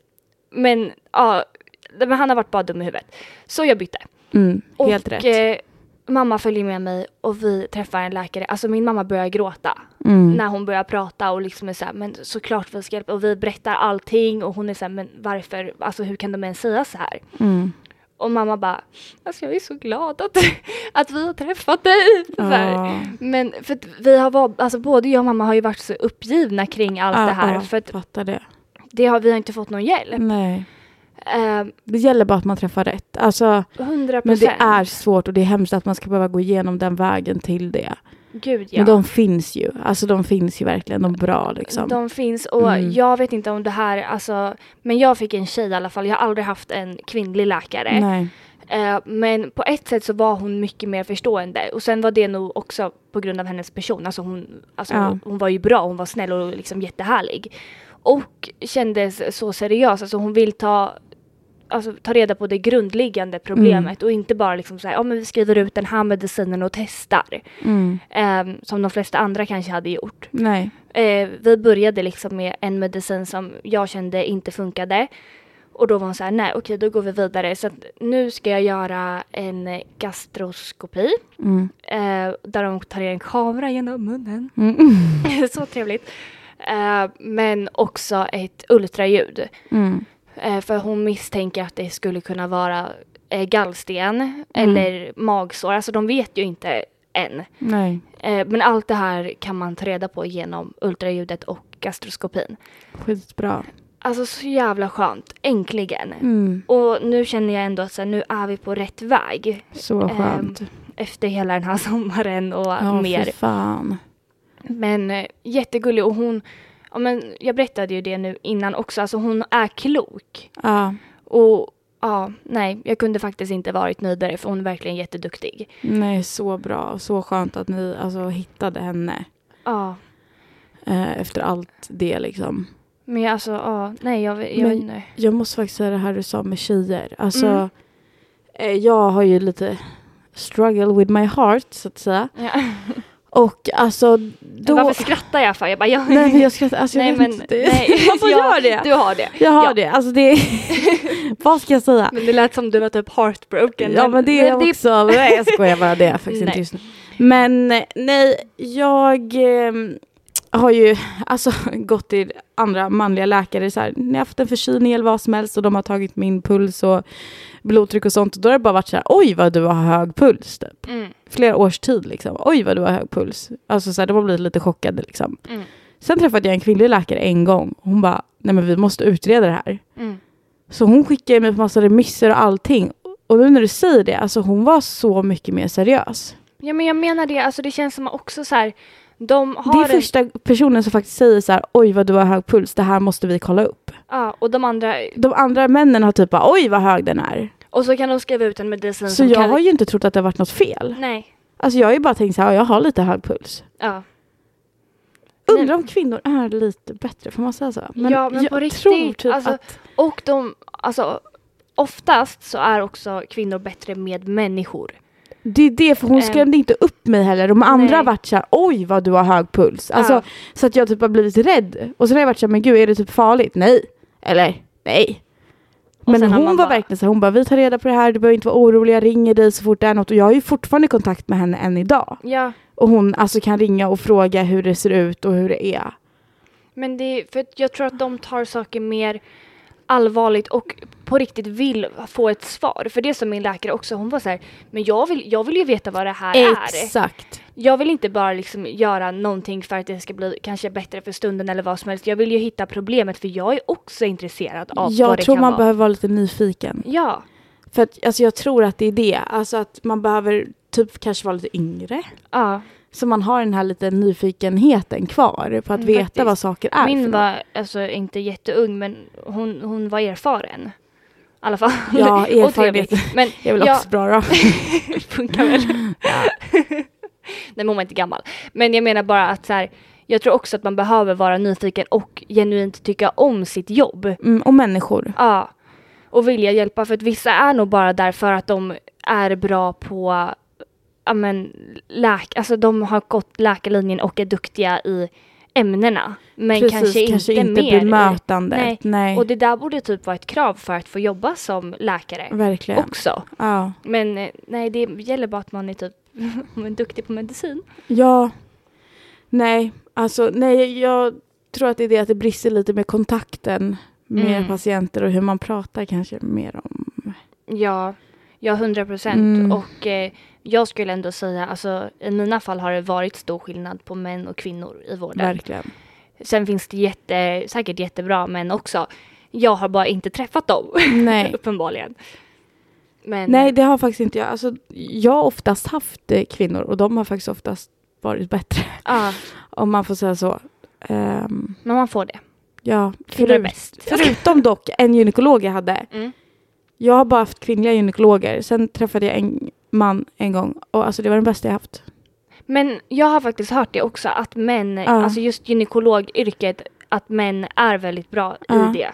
men ja, men han har varit bara dum i huvudet. Så jag bytte. Mm, helt och, rätt. Eh, mamma följer med mig och vi träffar en läkare. Alltså min mamma börjar gråta Mm. när hon börjar prata och liksom är så här, men såklart vi ska hjälpa. Och vi berättar allting och hon är så här, men varför, alltså hur kan de ens säga så här? Mm. Och mamma bara, alltså jag är så glad att, (laughs) att vi har träffat dig. Ja. Men för att vi har varit, alltså både jag och mamma har ju varit så uppgivna kring allt det här. Ja, För att det. det har, vi har inte fått någon hjälp. Nej. Ehm, Det gäller bara att man träffar rätt. Alltså, 100 men det är svårt och det är hemskt att man ska behöva gå igenom den vägen till det. Gud ja. Men de finns ju. Alltså de finns ju verkligen. De är bra liksom. De finns och Mm. jag vet inte om det här, alltså, men jag fick en tjej i alla fall. Jag har aldrig haft en kvinnlig läkare. Nej. Eh, men på ett sätt så var hon mycket mer förstående och sen var det nog också på grund av hennes person. Alltså hon, alltså Ja. hon var ju bra, hon var snäll och liksom jättehärlig. Och kändes så seriös, alltså hon vill ta Alltså ta reda på det grundliggande problemet och inte bara liksom säga ja men vi skriver ut den här medicinen och testar. Mm. Eh, som de flesta andra kanske hade gjort. Nej. Eh, vi började liksom med en medicin som jag kände inte funkade. Och då var hon så här, nej okej då går vi vidare. Så att nu ska jag göra en gastroskopi. Mm. Eh, där de tar en kamera genom munnen. Mm. (laughs) så trevligt. Eh, men också ett ultraljud. Eh, för hon misstänker att det skulle kunna vara eh, gallsten Mm. eller magsår. Alltså de vet ju inte än. Nej. Eh, men allt det här kan man ta reda på genom ultraljudet och gastroskopin. Skitbra. Alltså så jävla skönt, äntligen. Mm. Och nu känner jag ändå att så här, nu är vi på rätt väg. Så skönt. Efter hela den här (laughs) sommaren och ja, mer. för fan. Men eh, jättegullig och hon, ja men jag berättade ju det nu innan också, alltså hon är klok. Ja. Och ja, nej, jag kunde faktiskt inte varit nöjdare för hon är verkligen jätteduktig. Nej, så bra. Så skönt att ni alltså, hittade henne Ja, eh, efter allt det liksom. men alltså, ja, nej jag, jag, Men- nej. Jag måste faktiskt säga det här du sa med tjejer. Alltså, Mm. eh, jag har ju lite struggle with my heart så att säga. Ja. (laughs) Och alltså då... Varför skrattar jag för? Jag bara, jag, Nej men jag skrattar, alltså jag Nej, vet men- inte. nej. (laughs) Varför Ja, gör det? Du har det. Jag har ja. det, alltså det (laughs) Vad ska jag säga? Men det lät som du var typ heartbroken. Ja men det är jag också, nej jag skojar bara det är jag faktiskt (laughs) Nej. inte just nu. Men eh, nej, jag eh, har ju alltså (laughs) gått till andra manliga läkare så här, ni har haft en förkylning eller vad som helst och de har tagit min puls och blodtryck och sånt och då har det bara varit så här, oj vad du har hög puls typ. Mm, Flera års tid liksom, oj vad du har hög puls. Alltså så här, de har blivit lite chockade liksom. mm, Sen träffade jag en kvinnlig läkare en gång hon bara, nej men vi måste utreda det här. mm. Så hon skickade mig på massa remisser och allting. Och nu när du säger det, alltså hon var så mycket mer seriös. Ja men jag menar det, alltså det känns som också så här De Det är första personen som faktiskt säger så här, oj vad du har hög puls, det här måste vi kolla upp. ja, och de andra, De andra männen har typ oj vad hög den är. och så kan de skriva ut en medicin Så jag kan... har ju inte trott att det har varit något fel. Nej. Alltså jag har ju bara tänkt så här, jag har lite hög puls. Ja. Undrar om kvinnor är lite bättre, får man säga så? Ja, men jag på riktigt, tror typ alltså- att... Och de, alltså oftast så är också kvinnor bättre med människor. Det är det, för hon Ehm. skrämde inte upp mig heller. De andra har varit så här, oj vad du har hög puls. Alltså, Ja. Så att jag typ har blivit rädd. Och så har jag varit så här, men gud är det typ farligt? Nej. Eller nej. Och Men sen hon var bara- verkligen så här, hon bara vi tar reda på det här, du behöver inte vara orolig, jag ringer dig så fort det är något. Och jag har ju fortfarande kontakt med henne än idag. Ja, Och hon alltså kan ringa och fråga hur det ser ut och hur det är. men det är för jag tror att de tar saker mer allvarligt och på riktigt vill få ett svar. För det som min läkare också, hon var så här, men jag vill, jag vill ju veta vad det här är. Exakt. Jag vill inte bara liksom göra någonting för att det ska bli kanske bättre för stunden eller vad som helst. Jag vill ju hitta problemet för jag är också intresserad av vad Jag det tror kan man vara. behöver vara lite nyfiken. Ja, För att alltså, jag tror att det är det. Alltså att man behöver typ kanske vara lite yngre. ja. Så man har den här lite nyfikenheten kvar på att Mm, veta faktiskt. vad saker är Min var alltså inte jätteung men hon, hon var erfaren. I alla fall. Ja, (laughs) erfarenhet. Men (laughs) är väl ja, också bra då. (laughs) funkar väl. Nej men hon var inte gammal. Men jag menar bara att så här, jag tror också att man behöver vara nyfiken och genuint tycka om sitt jobb. Mm, och människor. Ja. Och vilja hjälpa för att vissa är nog bara där för att de är bra på ja men läk, alltså de har gått läkarlinjen och är duktiga i ämnena. Men Precis, kanske, kanske inte, inte mer. bemötandet. Nej. Nej, Och det där borde typ vara ett krav för att få jobba som läkare verkligen. också. Ja. Men eh, nej, det gäller bara att man är typ (laughs) duktig på medicin. ja. Nej, alltså nej, jag tror att det är det att det brister lite med kontakten med Mm. patienter och hur man pratar kanske mer om. Ja, ja 100 procent. Mm. Och eh, jag skulle ändå säga, alltså i mina fall har det varit stor skillnad på män och kvinnor i vården. Verkligen. Sen finns det jätte, säkert jättebra män också. Jag har bara inte träffat dem, Nej. (laughs) uppenbarligen. Men, Nej, det har faktiskt inte jag. Alltså, jag har oftast haft eh, kvinnor och de har faktiskt oftast varit bättre. ja, (laughs) Om man får säga så. Ehm, men man får det. ja, Kvinnor är bäst. förutom dock en gynekolog jag hade. (laughs) Mm. Jag har bara haft kvinnliga gynekologer. Sen träffade jag en man en gång och alltså det var den bästa jag haft. Men jag har faktiskt hört det också att män, Ja. alltså just gynekologyrket, att män är väldigt bra Ja. i det.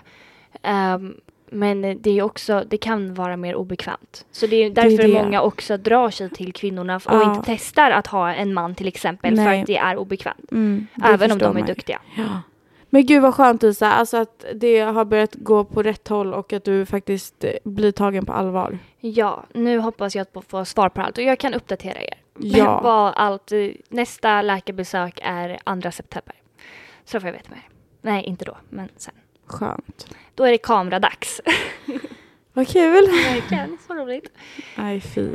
Ehm, men det är också, det kan vara mer obekvämt. Så det är är därför det. många också drar sig till kvinnorna och inte testar att ha en man till exempel för Nej. att det är obekvämt. Mm, det Även om de är ju. duktiga. Ja. Men gud vad skönt Isa, alltså att det har börjat gå på rätt håll och att du faktiskt eh, blir tagen på allvar. Ja, nu hoppas jag att få svar på allt och jag kan uppdatera er. Ja. Vad allt, eh, nästa läkarbesök är 2 september. Så får jag veta mer. Nej, inte då, men sen. Skönt. Då är det kameradags. Vad kul. Verkligen, så roligt. Nej fy.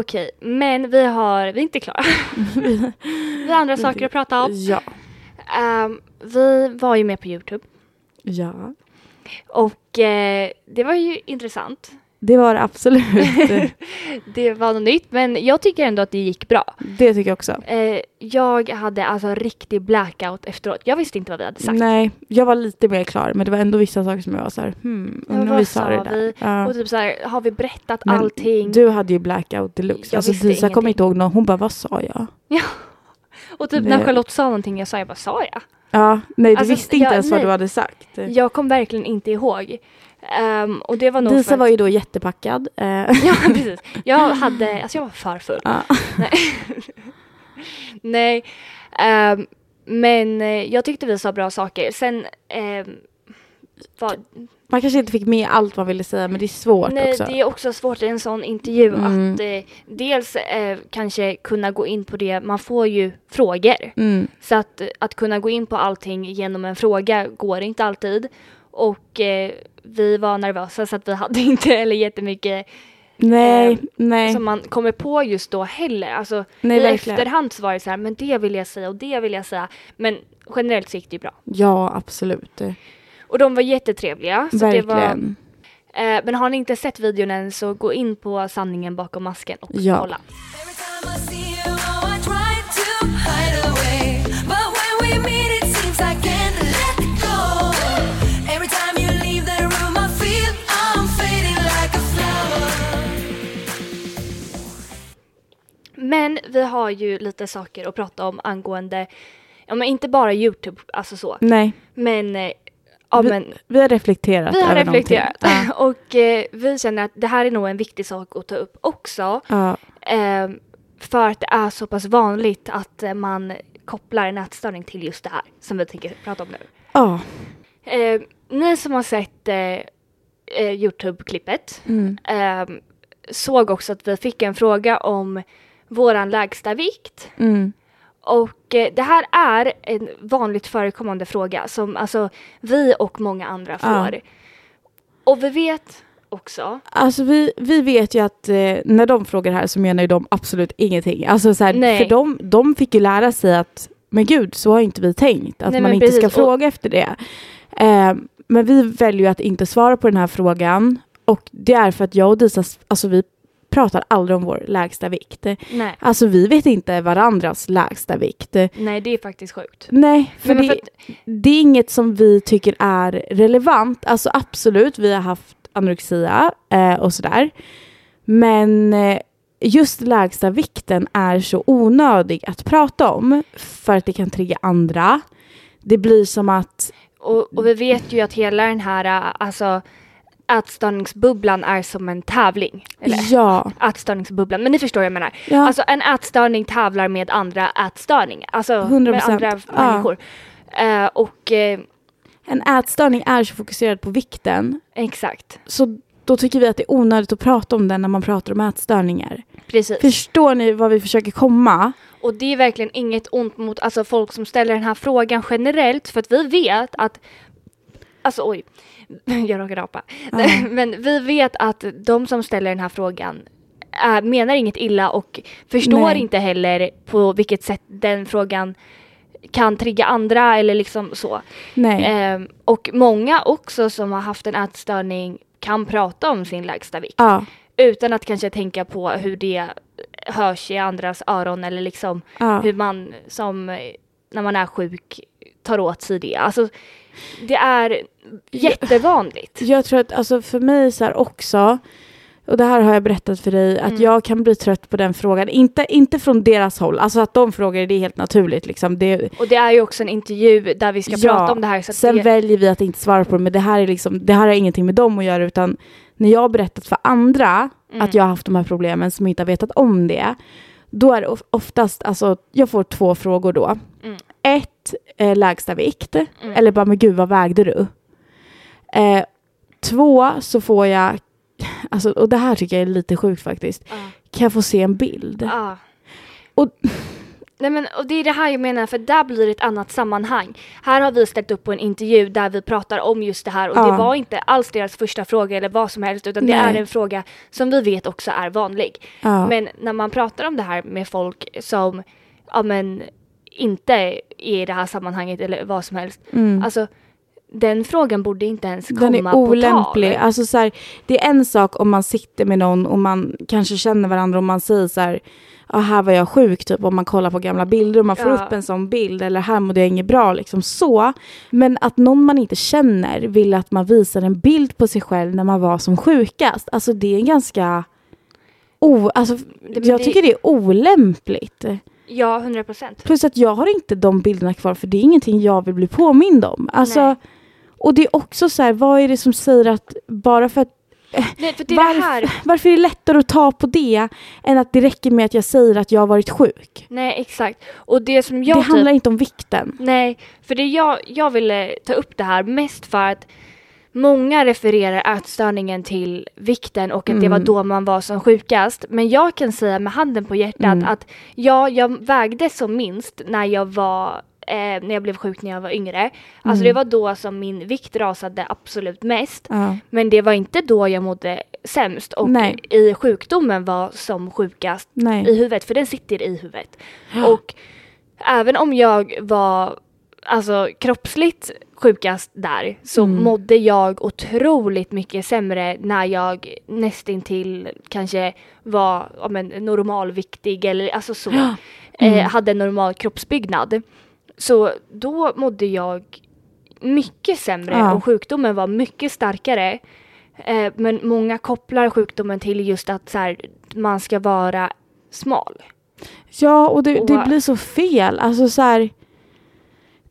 Okej, men vi har, vi är inte klara. (laughs) vi har andra saker att prata om. Ja. Ehm, vi var ju med på Youtube Ja. och eh, det var ju intressant. Det var det absolut. (laughs) Det var något nytt, men jag tycker ändå att det gick bra. det tycker jag också. Eh, jag hade alltså riktig blackout efteråt. Jag visste inte vad vi hade sagt. Nej, jag var lite mer klar men det var ändå vissa saker som jag var så här, hmm, Ja, undrar vad vi sa det där. vi? Ja. Och typ så här, har vi berättat Men allting? Du hade ju blackout deluxe. Jag alltså visste Disa kommer inte ihåg någon. Hon bara, vad sa jag? och typ det- när Charlotte sa någonting, jag sa, jag bara, sa jag? Ja, nej du Alltså, visste inte jag- ens vad nej. du hade sagt. Jag kom verkligen inte ihåg. Ehm, och det var nog för Disa att- var ju då jättepackad. Eh, (laughs) Ja, precis. Jag hade, alltså jag var för full. ja. Nej. (laughs) Nej. ehm, men eh, jag tyckte vi sa bra saker. Sen ehm, var, Man kanske inte fick med allt man ville säga men det är svårt nej, också. det är också svårt i en sån intervju Mm. att eh, dels eh, kanske kunna gå in på det, man får ju frågor. Mm. Så att, att kunna gå in på allting genom en fråga går inte alltid. Och eh, vi var nervösa så att vi hade (laughs) inte eller jättemycket Nej, Eh, nej. som man kommer på just då heller. Alltså Nej, i verkligen. efterhand så var det så här, men det vill jag säga och det vill jag säga. Men generellt så gick det ju bra. Ja, absolut. Och de var jättetrevliga. Så det var, Verkligen. eh, men har ni inte sett videon än så gå in på sanningen bakom masken och Ja. kolla. Men vi har ju lite saker att prata om angående, ja men inte bara Youtube, alltså så. Nej, Men, eh, ja vi, men vi har reflekterat vi har över reflekterat. någonting. (laughs) och eh, vi känner att det här är nog en viktig sak att ta upp också. Ja, Eh, för att det är så pass vanligt att eh, man kopplar en ätstörning till just det här som vi tänker prata om nu. ja. Eh, ni som har sett eh, Youtube-klippet Mm. eh, såg också att vi fick en fråga om våran lägsta vikt. Mm. Och eh, det här är en vanligt förekommande fråga som alltså vi och många andra Ja. får. Och vi vet också, Alltså vi, vi vet ju att eh, när de frågar det här så menar ju de absolut ingenting. Alltså så här, Nej. för de, de fick ju lära sig att men gud, så har inte vi tänkt. Att Nej, man inte ska precis. Och- fråga efter det. Eh, men vi väljer ju att inte svara på den här frågan. Och det är för att jag och Disa, alltså vi pratar aldrig om vår lägsta vikt. nej, Alltså vi vet inte varandras lägsta vikt. nej det är faktiskt sjukt. Nej, för, det, för det är inget som vi tycker är relevant. Alltså absolut, vi har haft anorexia eh, och sådär. Men eh, just lägsta vikten är så onödig att prata om för att det kan trigga andra. Det blir som att, Och, och vi vet ju att hela den här äh, alltså, ätstörningsbubblan är som en tävling. Eller ja, ätstörningsbubblan, men ni förstår vad jag menar. ja, Alltså en ätstörning tävlar med andra ätstörningar, alltså 100%, med andra ja. människor. Eh, och eh, en ätstörning är så fokuserad på vikten. exakt, Så då tycker vi att det är onödigt att prata om den när man pratar om ätstörningar. precis. Förstår ni vad vi försöker komma? Och det är verkligen inget ont mot alltså, folk som ställer den här frågan generellt för att vi vet att Alltså oj, (laughs) jag råkade apa. Ja. (laughs) Men vi vet att de som ställer den här frågan är, menar inget illa och förstår Nej. inte heller på vilket sätt den frågan kan trigga andra eller liksom så. Ehm, och många också som har haft en ätstörning kan prata om sin lägsta vikt Ja, utan att kanske tänka på hur det hörs i andras öron eller liksom ja. hur man som eh, när man är sjuk tar åt sig det. Alltså det är jättevanligt. Jag tror att alltså för mig så här också, och det här har jag berättat för dig, att Mm. jag kan bli trött på den frågan. Inte, inte från deras håll, alltså att de frågar det är helt naturligt. Liksom. Det, Och det är ju också en intervju där vi ska Ja, prata om det här. Så sen det, väljer vi att inte svara på det, men det här, är liksom, det här har ingenting med dem att göra, utan när jag har berättat för andra Mm. att jag har haft de här problemen som inte har vetat om det, då är det of- oftast, alltså jag får två frågor då. Mm. Ett, eh, lägsta vikt, Mm. eller bara men gud vad vägde du? Eh, två, så får jag, (laughs) alltså, och det här tycker jag är lite sjukt faktiskt, Ja. kan jag få se en bild? Ja. Och- (laughs) Nej, men, och det är det här jag menar, för där blir det ett annat sammanhang. Här har vi ställt upp på en intervju där vi pratar om just det här och Ja. det var inte alls deras första fråga eller vad som helst utan det Nej. är en fråga som vi vet också är vanlig. Ja. Men när man pratar om det här med folk som ja, men, inte är i det här sammanhanget eller vad som helst. Mm. Alltså den frågan borde inte ens komma Den är på olämplig. tal. Alltså, så här, det är en sak om man sitter med någon och man kanske känner varandra och man säger så här, ja här var jag sjuk, typ om man kollar på gamla bilder och man får Ja. upp en sån bild eller här mådde jag inget bra, liksom så. Men att någon man inte känner vill att man visar en bild på sig själv när man var som sjukast, alltså det är en ganska O, alltså, jag det- tycker det är olämpligt. Ja, 100 procent. Plus att jag har inte de bilderna kvar för det är ingenting jag vill bli påmind om. Alltså, Nej. och det är också så här, vad är det som säger att bara för att Nej, för det varför, det här. varför är det lättare att ta på det än att det räcker med att jag säger att jag har varit sjuk? Nej, exakt. Och det som jag det typ handlar inte om vikten. Nej, för det jag, jag ville ta upp det här mest för att många refererar ätstörningen till vikten och att det var Mm. då man var som sjukast. Men jag kan säga med handen på hjärtat Mm. att ja, jag vägde som minst när jag var eh, när jag blev sjuk när jag var yngre. Alltså Mm. det var då som min vikt rasade absolut mest. Ja. Men det var inte då jag mådde sämst och Nej. i sjukdomen var som sjukast i Nej. huvudet, för den sitter i huvudet. Och även om jag var alltså kroppsligt sjukast där så Mm. mådde jag otroligt mycket sämre när jag nästintill kanske var ja, men, normalviktig eller alltså så. (gasps) Mm. Eh, hade en normal kroppsbyggnad. Så då mådde jag mycket sämre Ja. och sjukdomen var mycket starkare. Eh, men många kopplar sjukdomen till just att så här, man ska vara smal. Ja, och det, det Och- blir så fel. Alltså så här,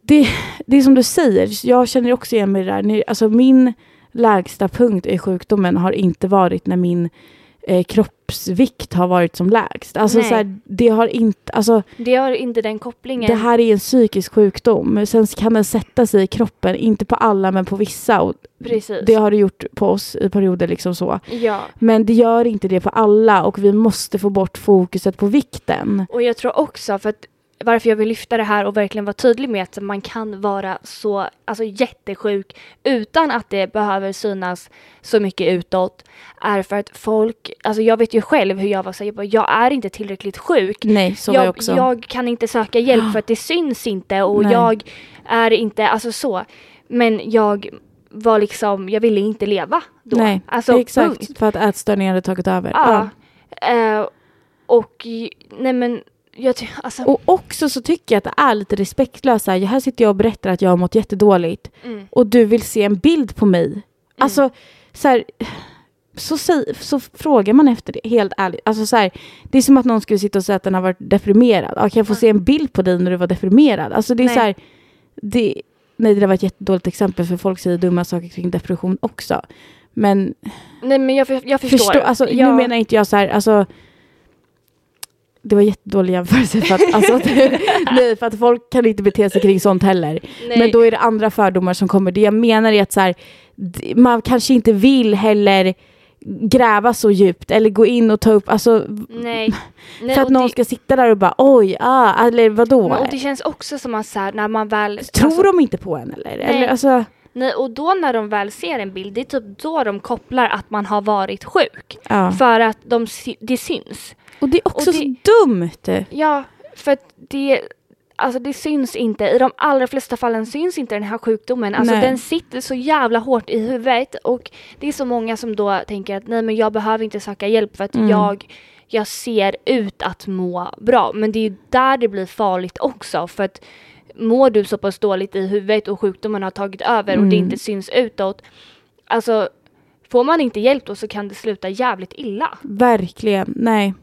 det, det är som du säger, jag känner också igen mig i det där. Alltså min lägsta punkt i sjukdomen har inte varit när min eh, kroppsvikt har varit som lägst. Alltså så här, det har inte, alltså Det har inte den kopplingen. det här är en psykisk sjukdom. Sen kan den sätta sig i kroppen, inte på alla men på vissa. Och Precis. det har det gjort på oss i perioder liksom så. Ja, Men det gör inte det på alla och vi måste få bort fokuset på vikten. och jag tror också för att varför jag vill lyfta det här och verkligen vara tydlig med att man kan vara så alltså jättesjuk utan att det behöver synas så mycket utåt är för att folk, alltså jag vet ju själv hur jag var så jag, bara, jag är inte tillräckligt sjuk. Nej, så var jag jag, också. jag kan inte söka hjälp (gasps) för att det syns inte och Nej. jag är inte, alltså så. Men jag var liksom, jag ville inte leva då. Nej, alltså, exakt. punkt. För att ätstörningar hade tagit över. Ja. Eh, och j- nej men alltså. Och också så tycker jag att det är lite respektlöst. Här, här sitter jag och berättar att jag har mått jättedåligt. Mm. Och du vill se en bild på mig. Alltså, så här, så, säg, så frågar man efter det, helt ärligt. Alltså, så här, det är som att någon skulle sitta och säga att den har varit deprimerad. Ja, kan jag få se en bild på dig när du var deprimerad? Alltså det är Nej. så här, det, nej det där var ett jättedåligt exempel för folk säger dumma saker kring depression också. Men Nej men jag, jag förstår. Förstå, alltså, Nu jag, menar inte jag så här, alltså det var jättedålig jämförelse för att, alltså, (laughs) nej, för att folk kan inte bete sig kring sånt heller. nej, Men då är det andra fördomar som kommer. Det jag menar är att så här, man kanske inte vill heller gräva så djupt eller gå in och ta upp, alltså nej, (laughs) nej, för att någon det, ska sitta där och bara oj, ah, eller vadå? men, och det känns också som att så här, när man väl... Tror alltså, de inte på en eller? eller alltså, Nej, och då när de väl ser en bild, det är typ då de kopplar att man har varit sjuk. ja. För att de, det syns. Och det är också och så det- dumt. Ja, för att det, alltså det syns inte. I de allra flesta fallen syns inte den här sjukdomen. Alltså Nej. den sitter så jävla hårt i huvudet och det är så många som då tänker att nej men jag behöver inte söka hjälp för att Mm. jag, jag ser ut att må bra. Men det är där det blir farligt också för att mår du så pass dåligt i huvudet och sjukdomen har tagit över och det Mm. inte syns utåt. Alltså får man inte hjälp då så kan det sluta jävligt illa. Verkligen, nej.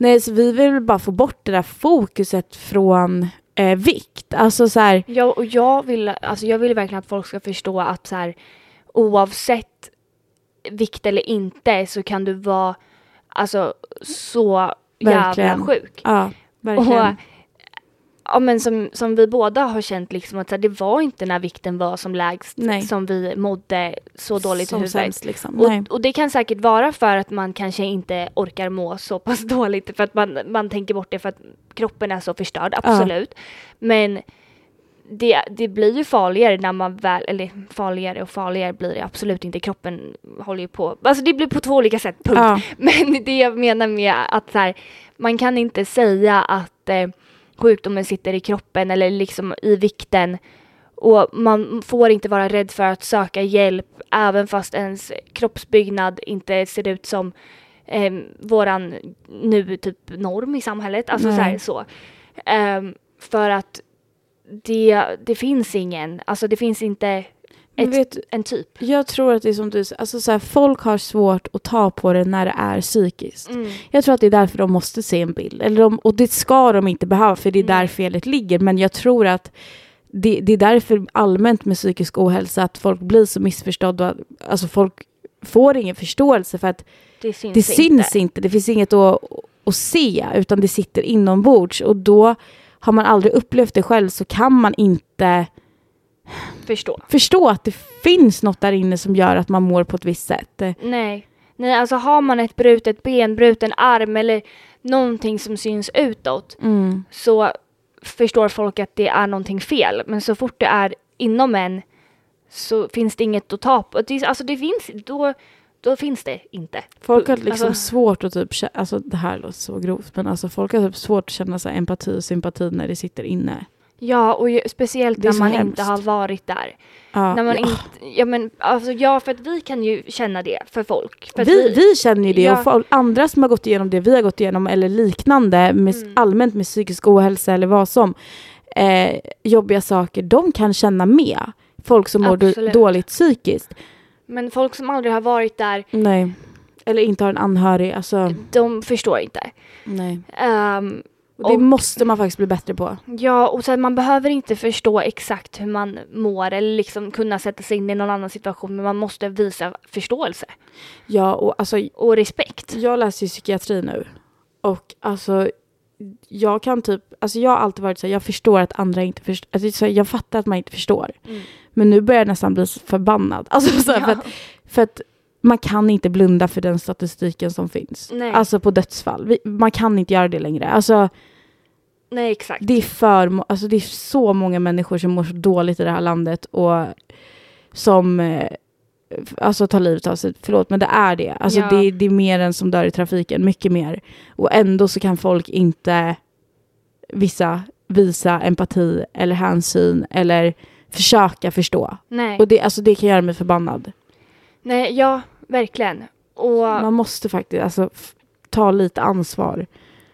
Nej, så vi vill bara få bort det där fokuset från eh, vikt. Alltså så här, Ja, och jag vill, alltså jag vill verkligen att folk ska förstå att så här, oavsett vikt eller inte så kan du vara alltså så jävla Verkligen. sjuk. ja, verkligen. Och, ja, men som, som vi båda har känt liksom att här, det var inte när vikten var som lägst Nej. som vi mådde så dåligt Som i huvudet. sämst liksom. Och, och det kan säkert vara för att man kanske inte orkar må så pass (laughs) dåligt för att man, man tänker bort det för att kroppen är så förstörd, absolut. Men det, det blir ju farligare när man väl, eller farligare och farligare blir det absolut inte. Kroppen håller ju på, alltså det blir på två olika sätt, punkt. Ja, (laughs) Men det jag menar med att så här, man kan inte säga att eh, sjukdomen sitter i kroppen eller liksom i vikten och man får inte vara rädd för att söka hjälp även fast ens kroppsbyggnad inte ser ut som eh, våran nu typ norm i samhället. Alltså så här Nej. så. Ehm, för att det, det finns ingen, alltså det finns inte ett, vet, en typ. jag tror att det är som du säger, alltså så här, folk har svårt att ta på det när det är psykiskt. Mm. Jag tror att det är därför de måste se en bild. Eller de, och det ska de inte behöva, för det är där Nej. felet ligger. Men jag tror att det, det är därför allmänt med psykisk ohälsa att folk blir så missförstådda. Alltså folk får ingen förståelse för att Det syns det inte. syns inte. Det finns inget att, att se, utan det sitter inombords. Och då har man aldrig upplevt det själv så kan man inte Förstå. förstå att det finns något där inne som gör att man mår på ett visst sätt. Nej. Nej, alltså har man ett brutet ben, bruten arm eller någonting som syns utåt Mm. så förstår folk att det är någonting fel. Men så fort det är inom en så finns det inget att ta på. Det, alltså det finns, då, då finns det inte. Folk har liksom Alltså- svårt att typ, alltså det här låter så grovt, men alltså folk har typ svårt att känna så här empati och sympati när det sitter inne. Ja, och ju, speciellt när man hemskt. inte har varit där. Ja, När man ja. inte, ja men alltså ja, för att vi kan ju känna det för folk. För att vi, vi känner ju det Ja. och folk, andra som har gått igenom det vi har gått igenom eller liknande med, Mm. allmänt med psykisk ohälsa eller vad som eh, jobbiga saker, de kan känna med folk som mår Absolut. då- dåligt psykiskt. Men folk som aldrig har varit där, Nej. Eller inte har en anhörig, alltså de förstår inte. nej. Ehm, Och det Och- måste man faktiskt bli bättre på. ja, och så man behöver inte förstå exakt hur man mår eller liksom kunna sätta sig in i någon annan situation, men man måste visa förståelse Ja, och alltså och respekt. jag läser ju psykiatri nu. Och alltså jag kan typ, alltså jag har alltid varit så här, jag förstår att andra inte förstår, alltså, jag fattar att man inte förstår. Mm. Men nu börjar jag nästan bli förbannad. (laughs) Alltså så här, för, att, för att man kan inte blunda för den statistiken som finns. Nej. Alltså på dödsfall. Vi, man kan inte göra det längre. Alltså Nej, exakt. det är för, alltså det är så många människor som mår så dåligt i det här landet och som eh, alltså tar livet av sig. Förlåt, men det är det. Alltså Ja. det, det är mer än som dör i trafiken, mycket mer. Och ändå så kan folk inte, vissa, visa empati eller hänsyn eller försöka förstå. Nej. Och det, alltså det kan göra mig förbannad. Nej, ja, verkligen. Och Man måste faktiskt alltså, ta lite ansvar.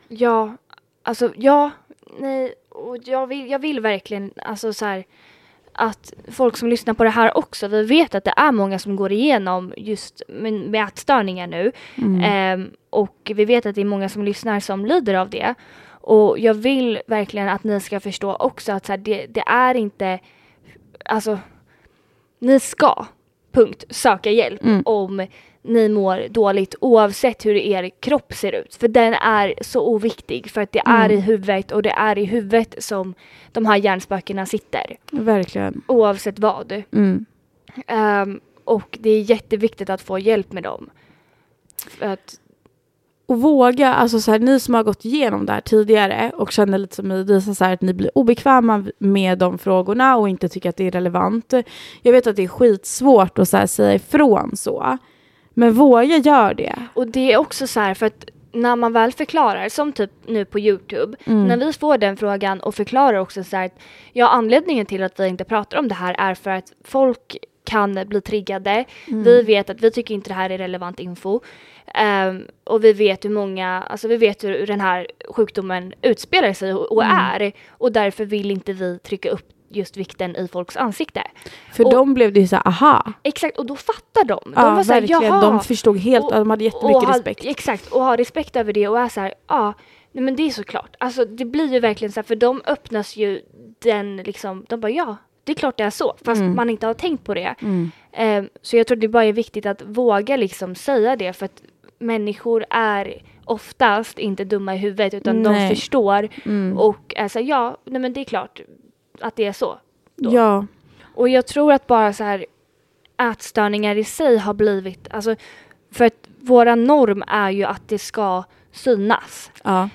ja, alltså ja, nej, och jag vill, jag vill verkligen, alltså så här, att folk som lyssnar på det här också, vi vet att det är många som går igenom just med, med ätstörningar nu. Mm. Ehm, och vi vet att det är många som lyssnar som lider av det. Och jag vill verkligen att ni ska förstå också att så här, det, det är inte, alltså, ni ska, punkt, söka hjälp Mm. om ni mår dåligt oavsett hur er kropp ser ut. För den är så oviktig för att det är Mm. i huvudet och det är i huvudet som de här hjärnspökena sitter. Verkligen. Oavsett vad. Mm. Ehm, och det är jätteviktigt att få hjälp med dem. För att, Och våga, alltså så här, ni som har gått igenom det här tidigare och känner lite som visar så här att ni blir obekväma med de frågorna och inte tycker att det är relevant. Jag vet att det är skitsvårt att så här, säga ifrån så. Men våga gör det. och det är också så här för att när man väl förklarar, som typ nu på Youtube, Mm. när vi får den frågan och förklarar också så här att ja, anledningen till att vi inte pratar om det här är för att folk kan bli triggade. Mm. Vi vet att vi tycker inte det här är relevant info. Ehm, och vi vet hur många, alltså vi vet hur den här sjukdomen utspelar sig och, och Mm. är. Och därför vill inte vi trycka upp just vikten i folks ansikte. För Och- dem blev det ju så här, aha. Exakt, och då fattar de. De Ja, var så här, verkligen. jaha. De förstod helt, Och- de hade jättemycket och ha- respekt. Exakt, och ha respekt över det och är så här, ja, nej men det är såklart. Alltså det blir ju verkligen så här, för de öppnas ju den liksom, de bara ja, det är klart det är så, fast Mm. man inte har tänkt på det. Mm. Ehm, så jag tror det bara är viktigt att våga liksom säga det, för att människor är oftast inte dumma i huvudet, utan Nej. de förstår Mm. och är så här, ja, nej men det är klart att det är så. då. Ja, Och jag tror att bara så här ätstörningar i sig har blivit, alltså för att våra norm är ju att det ska synas. ja.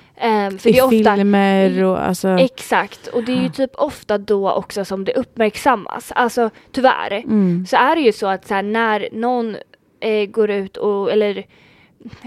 För I det är ofta, filmer och alltså. Exakt, och det är ju typ ofta då också som det uppmärksammas. Alltså tyvärr Mm. så är det ju så att så här, när någon eh, går ut och, eller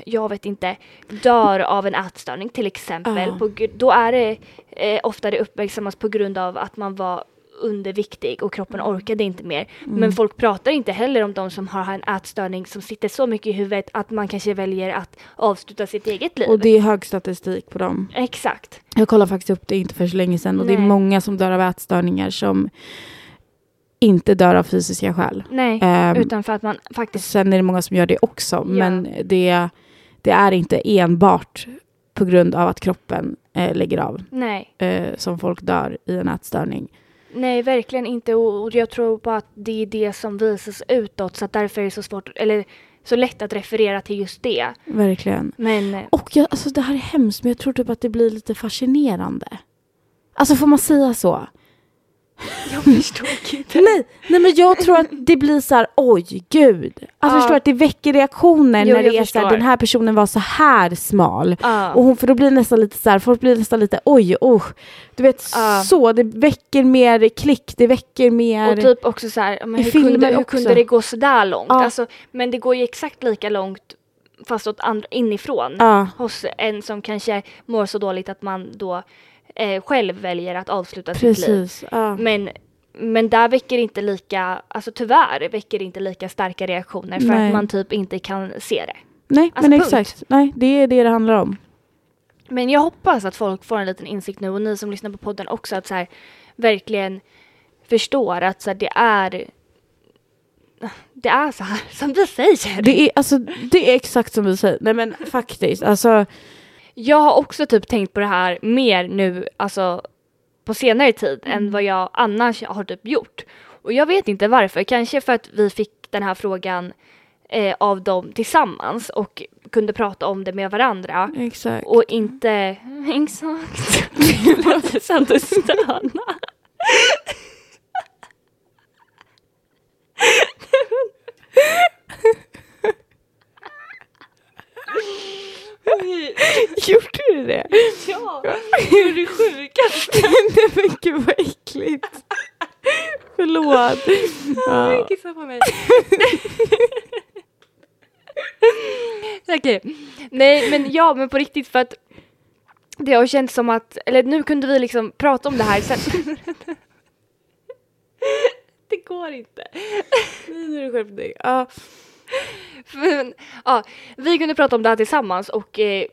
jag vet inte, dör av en ätstörning till exempel, Ja. på, då är det eh, ofta det uppmärksammas på grund av att man var underviktig och kroppen Mm. orkade inte mer. Men folk pratar inte heller om de som har en ätstörning som sitter så mycket i huvudet att man kanske väljer att avsluta sitt eget liv. Och det är hög statistik på dem. Exakt. Jag kollade faktiskt upp det inte för så länge sedan och det är Nej. många som dör av ätstörningar som inte dör av fysiska skäl. Nej, Ehm, utan för att man faktiskt Sen är det många som gör det också, men det, det är inte enbart på grund av att kroppen eh, lägger av Nej, eh, som folk dör i en ätstörning. nej verkligen inte och, och jag tror bara att det är det som visas utåt så att därför är det så svårt, eller så lätt att referera till just det. Verkligen. Men eh, Och jag, alltså det här är hemskt, men jag tror typ att det blir lite fascinerande. Alltså får man säga så? (laughs) Jag förstår inte. Nej, nej men jag tror att det blir så här, oj gud. Alltså Ja. förstår att det väcker reaktioner Jo, när det är så här, den här personen var så här smal. Ja. Och hon, för då blir det nästan lite så här, folk blir nästan lite oj, oh. Du vet Ja. så, det väcker mer klick, det väcker mer... Och typ också så här, men hur, kunde, hur kunde det gå så där långt? Ja. Alltså, men det går ju exakt lika långt fast åt andra, inifrån. Hos en som kanske mår så dåligt att man då eh, själv väljer att avsluta sitt liv. precis. Ja. Men, men där väcker inte lika, alltså tyvärr väcker inte lika starka reaktioner för Nej. att man typ inte kan se det. Nej, Alltså, men punkt. exakt. Nej, det är det det handlar om. Men jag hoppas att folk får en liten insikt nu och ni som lyssnar på podden också att så här, verkligen förstår att så här, det är det är så här (laughs) som vi säger. Det är, alltså, det är exakt som vi säger. Nej men faktiskt, alltså. Jag har också typ tänkt på det här mer nu, alltså på senare tid än vad jag annars har typ gjort. Och jag vet inte varför, kanske för att vi fick den här frågan eh, av dem tillsammans och kunde prata om det med varandra. Exakt. Och inte... (laughs) Exakt. Det låter som du (laughs) Gjorde du det? Ja, (laughs) det är det sjukaste. (laughs) Nej men gud vad äckligt. Förlåt. Ja. Kissa på mig. (laughs) Okej. Nej men ja men på riktigt för att det har känts som att, eller nu kunde vi liksom prata om det här sen. det går inte. Nej, nu är du skärpt dig. Ja. Men, ja, vi kunde prata om det här tillsammans och eh,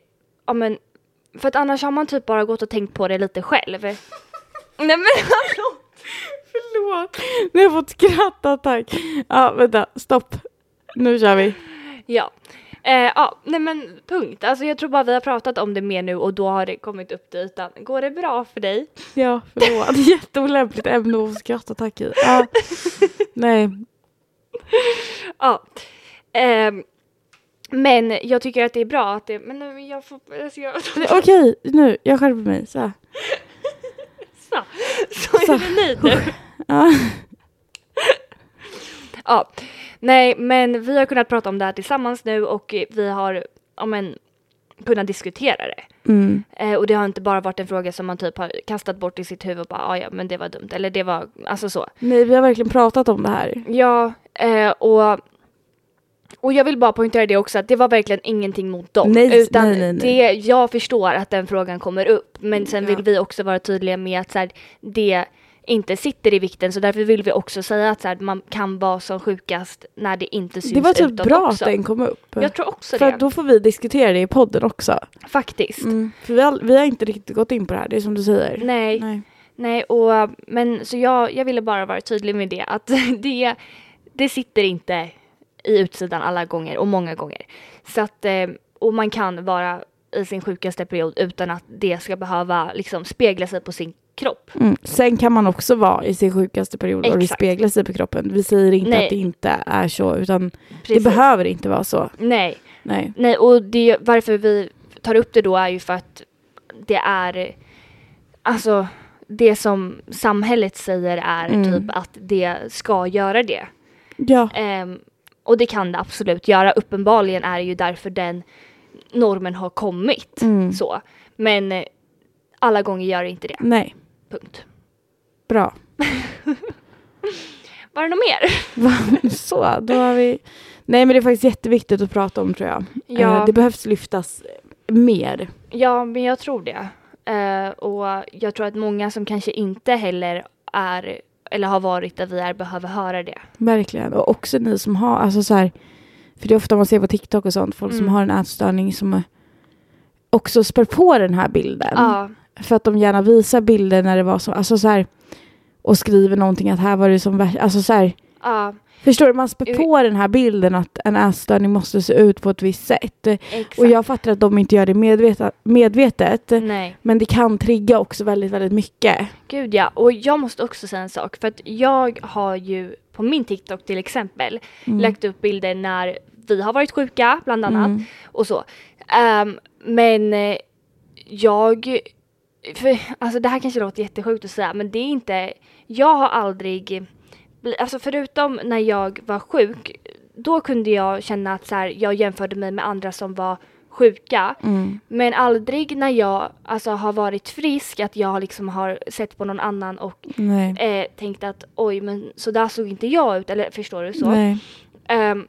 ja men för att annars har man typ bara gått och tänkt på det lite själv. Nej men hallå! (laughs) Förlåt. Nu har jag fått skrattattack. Ja vänta, stopp. Nu kör vi. Ja. Eh, ja, nej men punkt. Alltså jag tror bara vi har pratat om det mer nu och då har det kommit upp till ytan. Går det bra för dig? Ja förlåt. (laughs) Jätteolämpligt ämne att skrattattack i. Ja. (laughs) Nej. Ja. Ehm, men jag tycker att det är bra att det, men nu, jag får, alltså jag, Okej, nu. Jag skärper mig. Så. här. (laughs) så, så är du nöjd nu? Ja. (laughs) Ja, nej men vi har kunnat prata om det här tillsammans nu och vi har ja, men, kunnat diskutera det. Mm. Eh, och det har inte bara varit en fråga som man typ har kastat bort i sitt huvud och bara "Ah, ja men det var dumt eller det var alltså så. Nej, vi har verkligen pratat om det här. Ja, eh, och, och jag vill bara poängtera det också att det var verkligen ingenting mot dem. Nej, utan nej, nej, nej. Det, jag förstår att den frågan kommer upp men sen Ja. vill vi också vara tydliga med att så här, det inte sitter i vikten så därför vill vi också säga att så här, man kan vara som sjukast när det inte syns Det var typ bra också. att den kom upp. Jag tror också För det. att då får vi diskutera det i podden också. Faktiskt. För vi har, vi har inte riktigt gått in på det här, det är som du säger. Nej, Nej. nej och men så jag, jag ville bara vara tydlig med det att (laughs) det, det sitter inte i utsidan alla gånger och många gånger. Så att, eh, och man kan vara i sin sjukaste period utan att det ska behöva liksom spegla sig på sin kropp. Mm. Sen kan man också vara i sin sjukaste period och det Exakt. speglar sig på kroppen. Vi säger inte Nej. att det inte är så, utan Precis. det behöver inte vara så. Nej, Nej. nej och det, varför vi tar upp det då är ju för att det är alltså det som samhället säger är Mm. typ att det ska göra det. Ja, Ehm, och det kan det absolut göra. Uppenbarligen är det ju därför den normen har kommit. Mm. Så. Men eh, alla gånger gör det inte det. nej. Punkt. Bra. (laughs) Var det något mer? (laughs) så, då har vi... Nej men det är faktiskt jätteviktigt att prata om tror jag. Ja. Eh, det behövs lyftas mer. Ja, men jag tror det. Eh, och jag tror att många som kanske inte heller är eller har varit där vi är behöver höra det. Verkligen. Och också ni som har, alltså så här, för det är ofta man ser på TikTok och sånt, folk som Mm. har en ätstörning som också spär på den här bilden. Ja, För att de gärna visar bilder när det var så, alltså så här, och skriver någonting att här var det som värst, alltså så här, ja, förstår du, man spär på den här bilden att en ätstörning måste se ut på ett visst sätt. exakt. Och jag fattar att de inte gör det medvetet, medvetet Nej, men det kan trigga också väldigt, väldigt mycket. gud ja. Och jag måste också säga en sak. För att jag har ju på min TikTok till exempel Mm. lagt upp bilder när vi har varit sjuka bland annat. Mm. och så. Ehm, men eh, jag för, alltså det här kanske låter jättesjukt att säga, men det är inte, jag har aldrig, bli- alltså förutom när jag var sjuk, då kunde jag känna att så här, jag jämförde mig med andra som var sjuka. Mm. Men aldrig när jag alltså, har varit frisk, att jag liksom har sett på någon annan och eh, tänkt att oj, men så där såg inte jag ut, eller förstår du så? Ehm,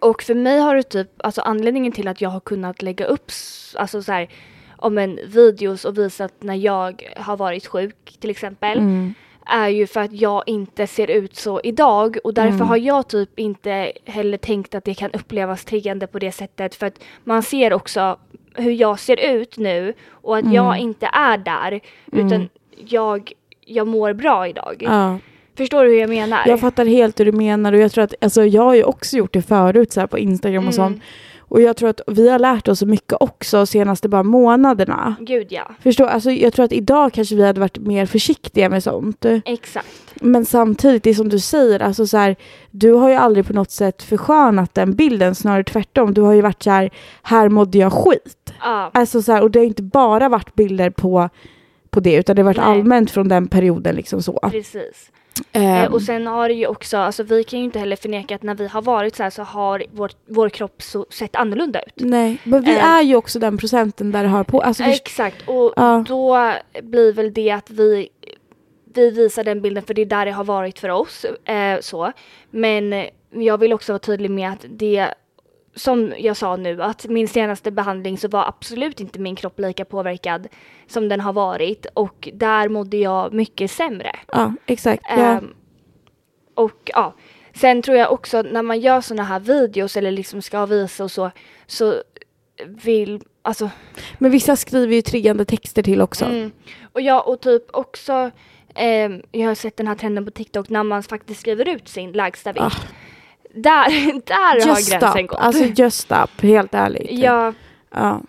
och för mig har det typ, alltså anledningen till att jag har kunnat lägga upp alltså så här, om en videos och visat när jag har varit sjuk till exempel Mm. Är ju för att jag inte ser ut så idag och därför Mm. har jag typ inte heller tänkt att det kan upplevas triggande på det sättet för att man ser också hur jag ser ut nu och att jag inte är där utan jag, jag mår bra idag. Ja. Förstår du hur jag menar? Jag fattar helt hur du menar och jag tror att, alltså jag har ju också gjort det förut så här på Instagram och Mm. sånt. Och jag tror att vi har lärt oss så mycket också senaste bara månaderna. Gud ja, Förstår, alltså jag tror att idag kanske vi hade varit mer försiktiga med sånt. exakt. Men samtidigt, det är som du säger, alltså så här, du har ju aldrig på något sätt förskönat den bilden, snarare tvärtom. Du har ju varit så här, här mådde jag skit. Ja, Alltså så här, och det har inte bara varit bilder på, på det, utan det har varit Nej. allmänt från den perioden liksom så. precis. Eh, och sen har det ju också, alltså vi kan ju inte heller förneka att när vi har varit så här så har vår, vår kropp så, sett annorlunda ut. Nej, men vi Ehm. är ju också den procenten där det har på. Alltså, Exakt, och Ja. då blir väl det att vi, vi visar den bilden för det är där det har varit för oss. Eh, så. Men jag vill också vara tydlig med att det som jag sa nu, att min senaste behandling så var absolut inte min kropp lika påverkad som den har varit och där mådde jag mycket sämre. ja, exakt. Ja. Ehm, och ja, sen tror jag också när man gör såna här videos eller liksom ska visa och så, så vill, alltså Men vissa skriver ju triggande texter till också. Mm. Och jag och typ också, ehm, jag har sett den här trenden på TikTok när man faktiskt skriver ut sin lägsta vikt. Ah. Där, (laughs) där har Just gränsen stop, gått. alltså just stop, helt ärligt. ja, Ja.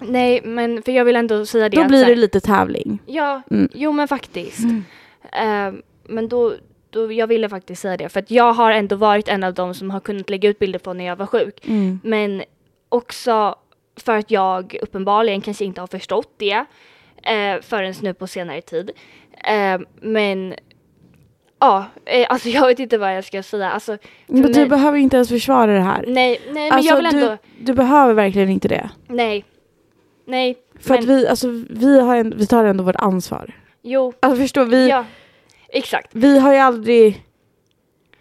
nej men för jag vill ändå säga det Då blir det lite tävling. Ja, Mm. jo men faktiskt. Ehm, men då, då, jag ville faktiskt säga det för att jag har ändå varit en av dem som har kunnat lägga ut bilder på när jag var sjuk. Mm. Men också för att jag uppenbarligen kanske inte har förstått det eh, förrän nu på senare tid. Eh, men ja, eh, alltså jag vet inte vad jag ska säga. Alltså, Men du mig- behöver inte ens försvara det här. nej, nej, men alltså, jag vill ändå, du, du behöver verkligen inte det. nej, nej, För men, att vi, alltså, vi, har en, vi tar ändå vårt ansvar. jo, Alltså förstår vi, ja, exakt, vi har ju aldrig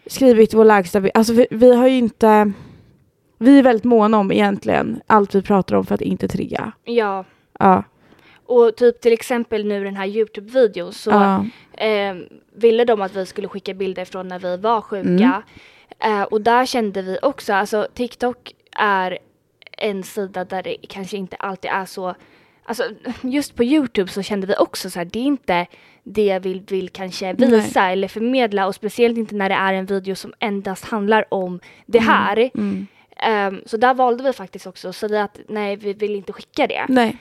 skrivit vår lägsta Alltså vi, vi har ju inte, vi är väldigt måna om egentligen allt vi pratar om för att inte trigga. ja. Ja, Och typ till exempel nu den här Youtube-videon så ja, eh, ville de att vi skulle skicka bilder från när vi var sjuka. Mm. Eh, och där kände vi också, alltså TikTok är en sida där det kanske inte alltid är så, alltså (laughs) just på Youtube så kände vi också så här, det är inte det vi vill kanske visa eller förmedla och speciellt inte när det är en video som endast handlar om det här. mm. Ehm, så där valde vi faktiskt också att säga att nej, vi vill inte skicka det. nej,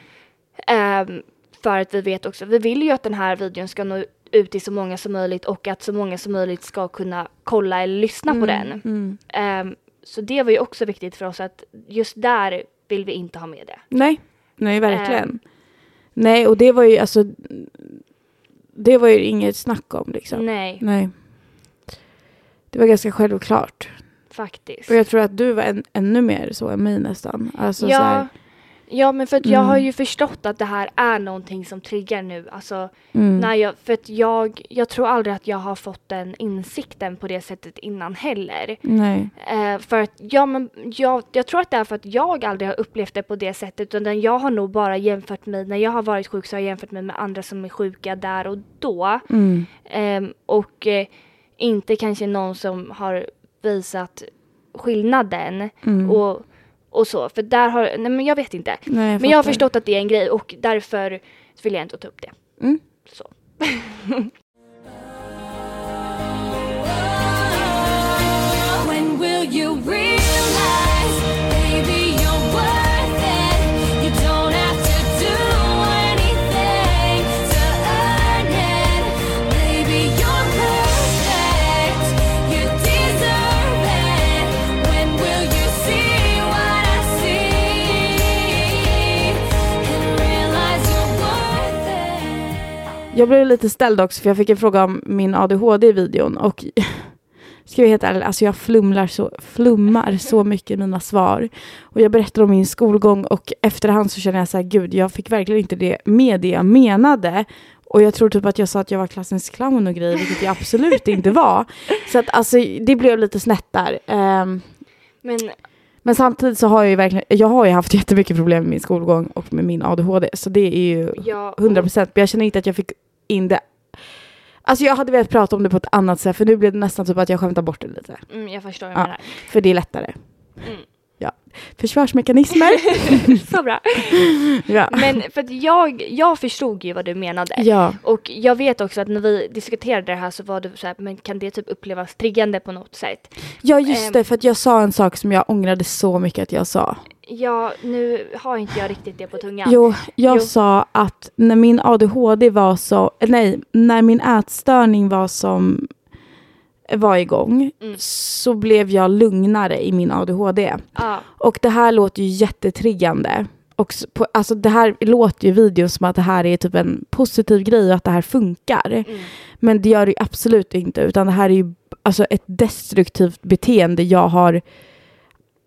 Ehm, för att vi vet också, vi vill ju att den här videon ska nå ut till så många som möjligt och att så många som möjligt ska kunna kolla eller lyssna på den. mm. Ehm, så det var ju också viktigt för oss att just där vill vi inte ha med det. nej, nej verkligen. Ehm. nej, och det var ju alltså, det var ju inget snack om liksom. Nej, Nej. Det var ganska självklart. faktiskt. Och jag tror att du var en, ännu mer så än mig nästan. Alltså, så ja, här, ja, men för att jag Mm. har ju förstått att det här är någonting som triggar nu. Alltså, mm. när jag, för att jag, jag tror aldrig att jag har fått den insikten på det sättet innan heller. Nej. Eh, för att, ja, men jag, jag tror att det är för att jag aldrig har upplevt det på det sättet utan jag har nog bara jämfört mig, när jag har varit sjuk så har jag jämfört mig med andra som är sjuka där och då. Mm. Ehm, och eh, inte kanske någon som har visat skillnaden Mm. och, och så. För där har, nej men jag vet inte. Nej, Men jag har förstått att det är en grej och därför vill jag inte ta upp det. Mm. Så. (laughs) When will you realize, Jag blev lite ställd också för jag fick en fråga om min ADHD i videon och (laughs) ska jag vara helt ärlig, alltså jag flumlar så, flummar så mycket i mina svar. Och jag berättar om min skolgång och efterhand så känner jag så här, gud, jag fick verkligen inte det med det jag menade. Och jag tror typ att jag sa att jag var klassens clown och grejer, vilket jag absolut inte var. Så att alltså, det blev lite snett där. Ehm, Men men samtidigt så har jag ju verkligen, jag har ju haft jättemycket problem med min skolgång och med min ADHD. Så det är ju jag... 100 procent. Men jag känner inte att jag fick in det. Alltså jag hade velat prata om det på ett annat sätt för nu blev det nästan typ att jag skämtar bort det lite. Mm, jag förstår vad Ja. menar. För det är lättare. Mm. Försvarsmekanismer. (laughs) Så bra. (laughs) ja. Men för att jag, jag förstod ju vad du menade. ja. Och jag vet också att när vi diskuterade det här så var du så här, men kan det typ upplevas triggande på något sätt? Ja just Ehm. det, för att jag sa en sak som jag ångrade så mycket att jag sa. Ja, nu har inte jag riktigt det på tungan. Jo, jag Jo. sa att när min ADHD var så, nej, när min ätstörning var som var igång Mm. så blev jag lugnare i min ADHD. Ja, Och det här låter ju jättetriggande. Och på, alltså det här låter ju i videon som att det här är typ en positiv grej och att det här funkar. mm. Men det gör det ju absolut inte, utan det här är ju alltså ett destruktivt beteende jag har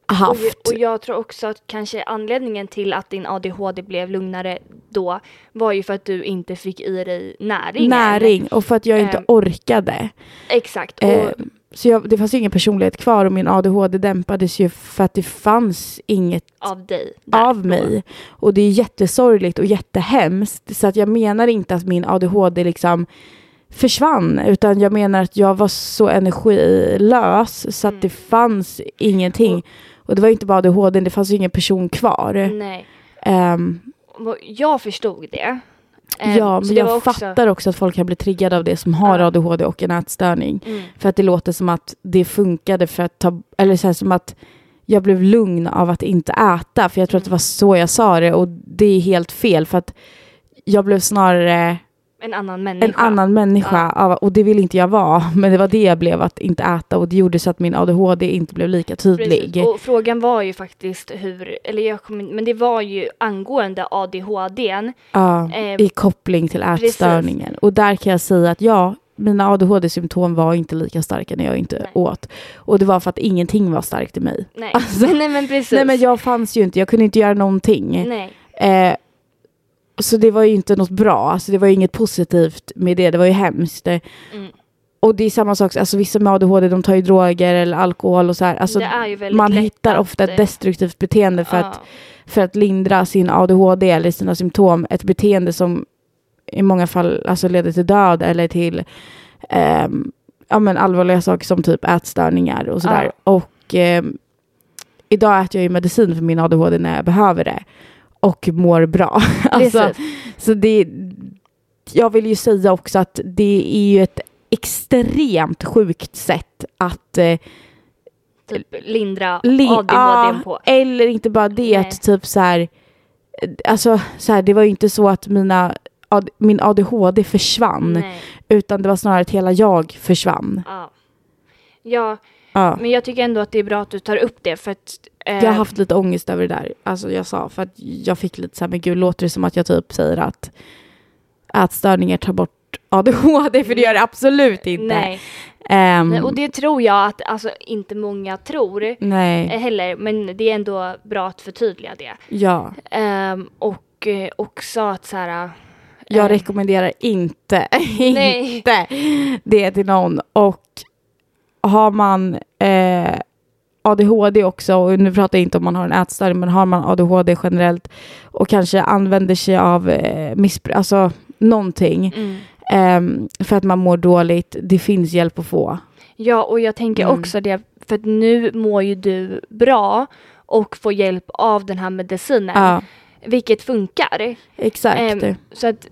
Och, haft. och jag tror också att kanske anledningen till att din ADHD blev lugnare då var ju för att du inte fick i dig näringen. Näring och för att jag inte Ehm. orkade. Exakt. Och, Eh, så jag, det fanns ju ingen personlighet kvar och min ADHD dämpades ju för att det fanns inget av dig. av mig. Och det är jättesorgligt och jättehemskt. Så att jag menar inte att min ADHD liksom försvann, utan jag menar att jag var så energilös så att Mm. det fanns ingenting. Och det var inte bara ADHD, det fanns ju ingen person kvar. Nej. Och Jag förstod det. Eh, ja, men jag också- fattar också att folk kan bli triggade av det som har Ja. ADHD och en ätstörning. Mm. För att det låter som att det funkade för att ta, eller så här, som att jag blev lugn av att inte äta. För jag tror att det var så jag sa det och det är helt fel för att jag blev snarare En annan människa. en annan människa av, och det vill inte jag vara. (laughs) Men det var det jag blev att inte äta och det gjorde så att min ADHD inte blev lika tydlig. Precis. Och frågan var ju faktiskt hur, eller jag kommer men det var ju angående ADHDn. Ja, Eh, I koppling till ätstörningen. Och där kan jag säga att ja, mina ADHD-symptom var inte lika starka när jag inte Nej. åt. Och det var för att ingenting var starkt i mig. Nej. (laughs) Alltså, (laughs) nej men precis. Nej men jag fanns ju inte, jag kunde inte göra någonting. Nej. Eh, så det var ju inte något bra, alltså det var ju inget positivt med det, det var ju hemskt. Mm. Och det är samma sak, alltså vissa med ADHD de tar ju droger eller alkohol och så här. Alltså, man hittar ofta ett destruktivt beteende för, ja. att, för att lindra sin ADHD eller sina symptom. Ett beteende som i många fall alltså, leder till död eller till ehm, ja, men allvarliga saker som typ ätstörningar och sådär. Och ehm, idag äter jag ju medicin för min ADHD när jag behöver det och mår bra. (laughs) alltså, så det, jag vill ju säga också att det är ju ett extremt sjukt sätt att eh, Typ lindra li- ADHDn ja, på. Eller inte bara det, Nej. att typ så här, eh, alltså så här, det var ju inte så att mina, min ADHD försvann, Nej. utan det var snarare att hela jag försvann. Ja. ja, Ja. men jag tycker ändå att det är bra att du tar upp det för att eh, Jag har haft lite ångest över det där, alltså jag sa, för att jag fick lite så här, men gud, låter det som att jag typ säger att ätstörningar tar bort ADHD, för det gör det absolut inte. Nej. Nej, och det tror jag att alltså, inte många tror nej, heller, men det är ändå bra att förtydliga det. ja. Ehm, och eh, också att så här... Jag eh, rekommenderar inte, (laughs) inte det till någon. Och har man eh, ADHD också, och nu pratar jag inte om man har en ätstörning, men har man ADHD generellt och kanske använder sig av eh, missbruk, alltså någonting, Mm. ehm, för att man mår dåligt, det finns hjälp att få. Ja, och jag tänker Mm. också det, för att nu mår ju du bra och får hjälp av den här medicinen, Ja, vilket funkar. exakt. Ehm, så att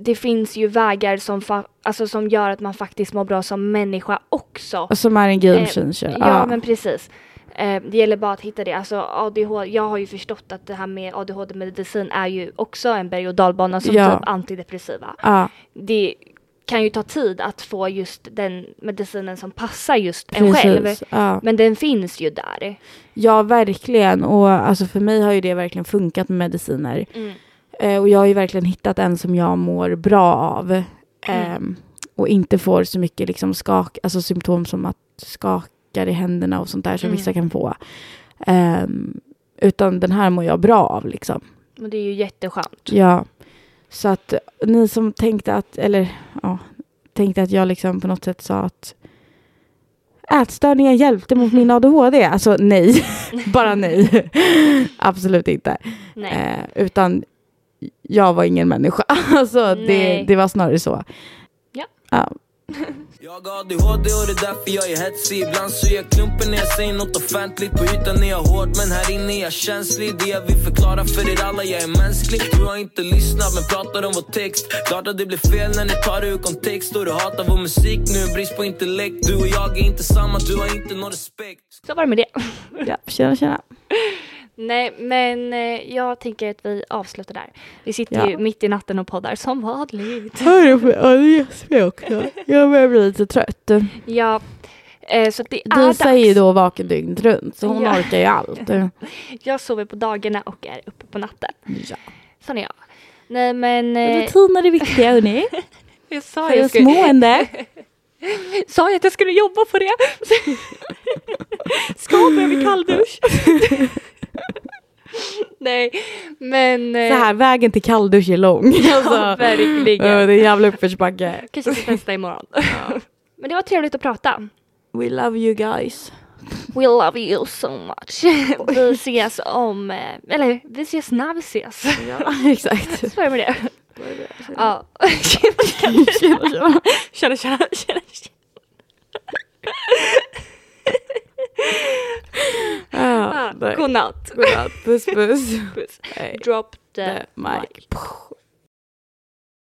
det finns ju vägar som, alltså, som gör att man faktiskt mår bra som människa också. Och som är en game eh. Ja, men precis. Eh, det gäller bara att hitta det. Alltså ADHD, jag har ju förstått att det här med ADHD-medicin är ju också en berg och dalbana som Ja. typ antidepressiva. ja, Det kan ju ta tid att få just den medicinen som passar just en själv. precis. Ja. Men den finns ju där. ja, verkligen. Och alltså, för mig har ju det verkligen funkat med mediciner. Mm. Eh, och jag har ju verkligen hittat en som jag mår bra av. Ehm, och inte får så mycket liksom skak, alltså symptom som att skakar i händerna och sånt där som Mm. vissa kan få. Ehm, utan den här mår jag bra av liksom. Men det är ju jätteskönt. Ja. Så att ni som tänkte att, eller ja, tänkte att jag liksom på något sätt sa att ätstörningar hjälpte mot min (laughs) ADHD. Alltså nej, (laughs) bara nej. (laughs) Absolut inte. Nej. Eh, utan jag var ingen människa. (laughs) Alltså det, det var snarare så. Ja. Ja. (laughs) Jag har ADHD och det är därför jag är hetsig Ibland så är jag klumpen när jag säger något offentligt På ytan är jag hård men här inne är jag känslig Det jag vill förklara för er alla, jag är mänsklig Du har inte lyssnat men pratar om vår text Klart att det blir fel när ni tar det ur kontext Och du hatar vår musik nu, brist på intellekt Du och jag är inte samma, du har inte någon respekt Så var det med det. ja, tjena tjena. (laughs) Nej, men eh, jag tänker att vi avslutar där. Vi sitter Ja. ju mitt i natten och poddar som vanligt. Hörru, ja, det gäspar jag också. Jag börjar bli lite trött. Ja, eh, så det är dags. säger ju då vaken dygnet runt, så hon Ja. orkar ju allt. (laughs) Jag sover på dagarna och är uppe på natten. Ja. Sån är jag. Nej men... Eh, Rutiner är viktiga hörni. (laughs) jag sa, För jag skulle, ändå. (laughs) sa jag att jag skulle jobba på det? Ska med kalldusch. (laughs) Nej, men... eh, Så här, vägen till kalldusch är lång. (laughs) Alltså, Ja, verkligen. ja, det är en jävla uppförsbacke. Kanske ska testa imorgon. (laughs) Men det var trevligt att prata. We love you guys. We love you so much. Vi ses om, eh, eller vi ses när vi ses. Ja, exakt. Så är det med det. Ja. Tjena, tjena. Tjena, tjena, tjena. (laughs) Godnatt. Godnatt. Puss puss. (laughs) Puss. Hej. Drop the The mic. mic.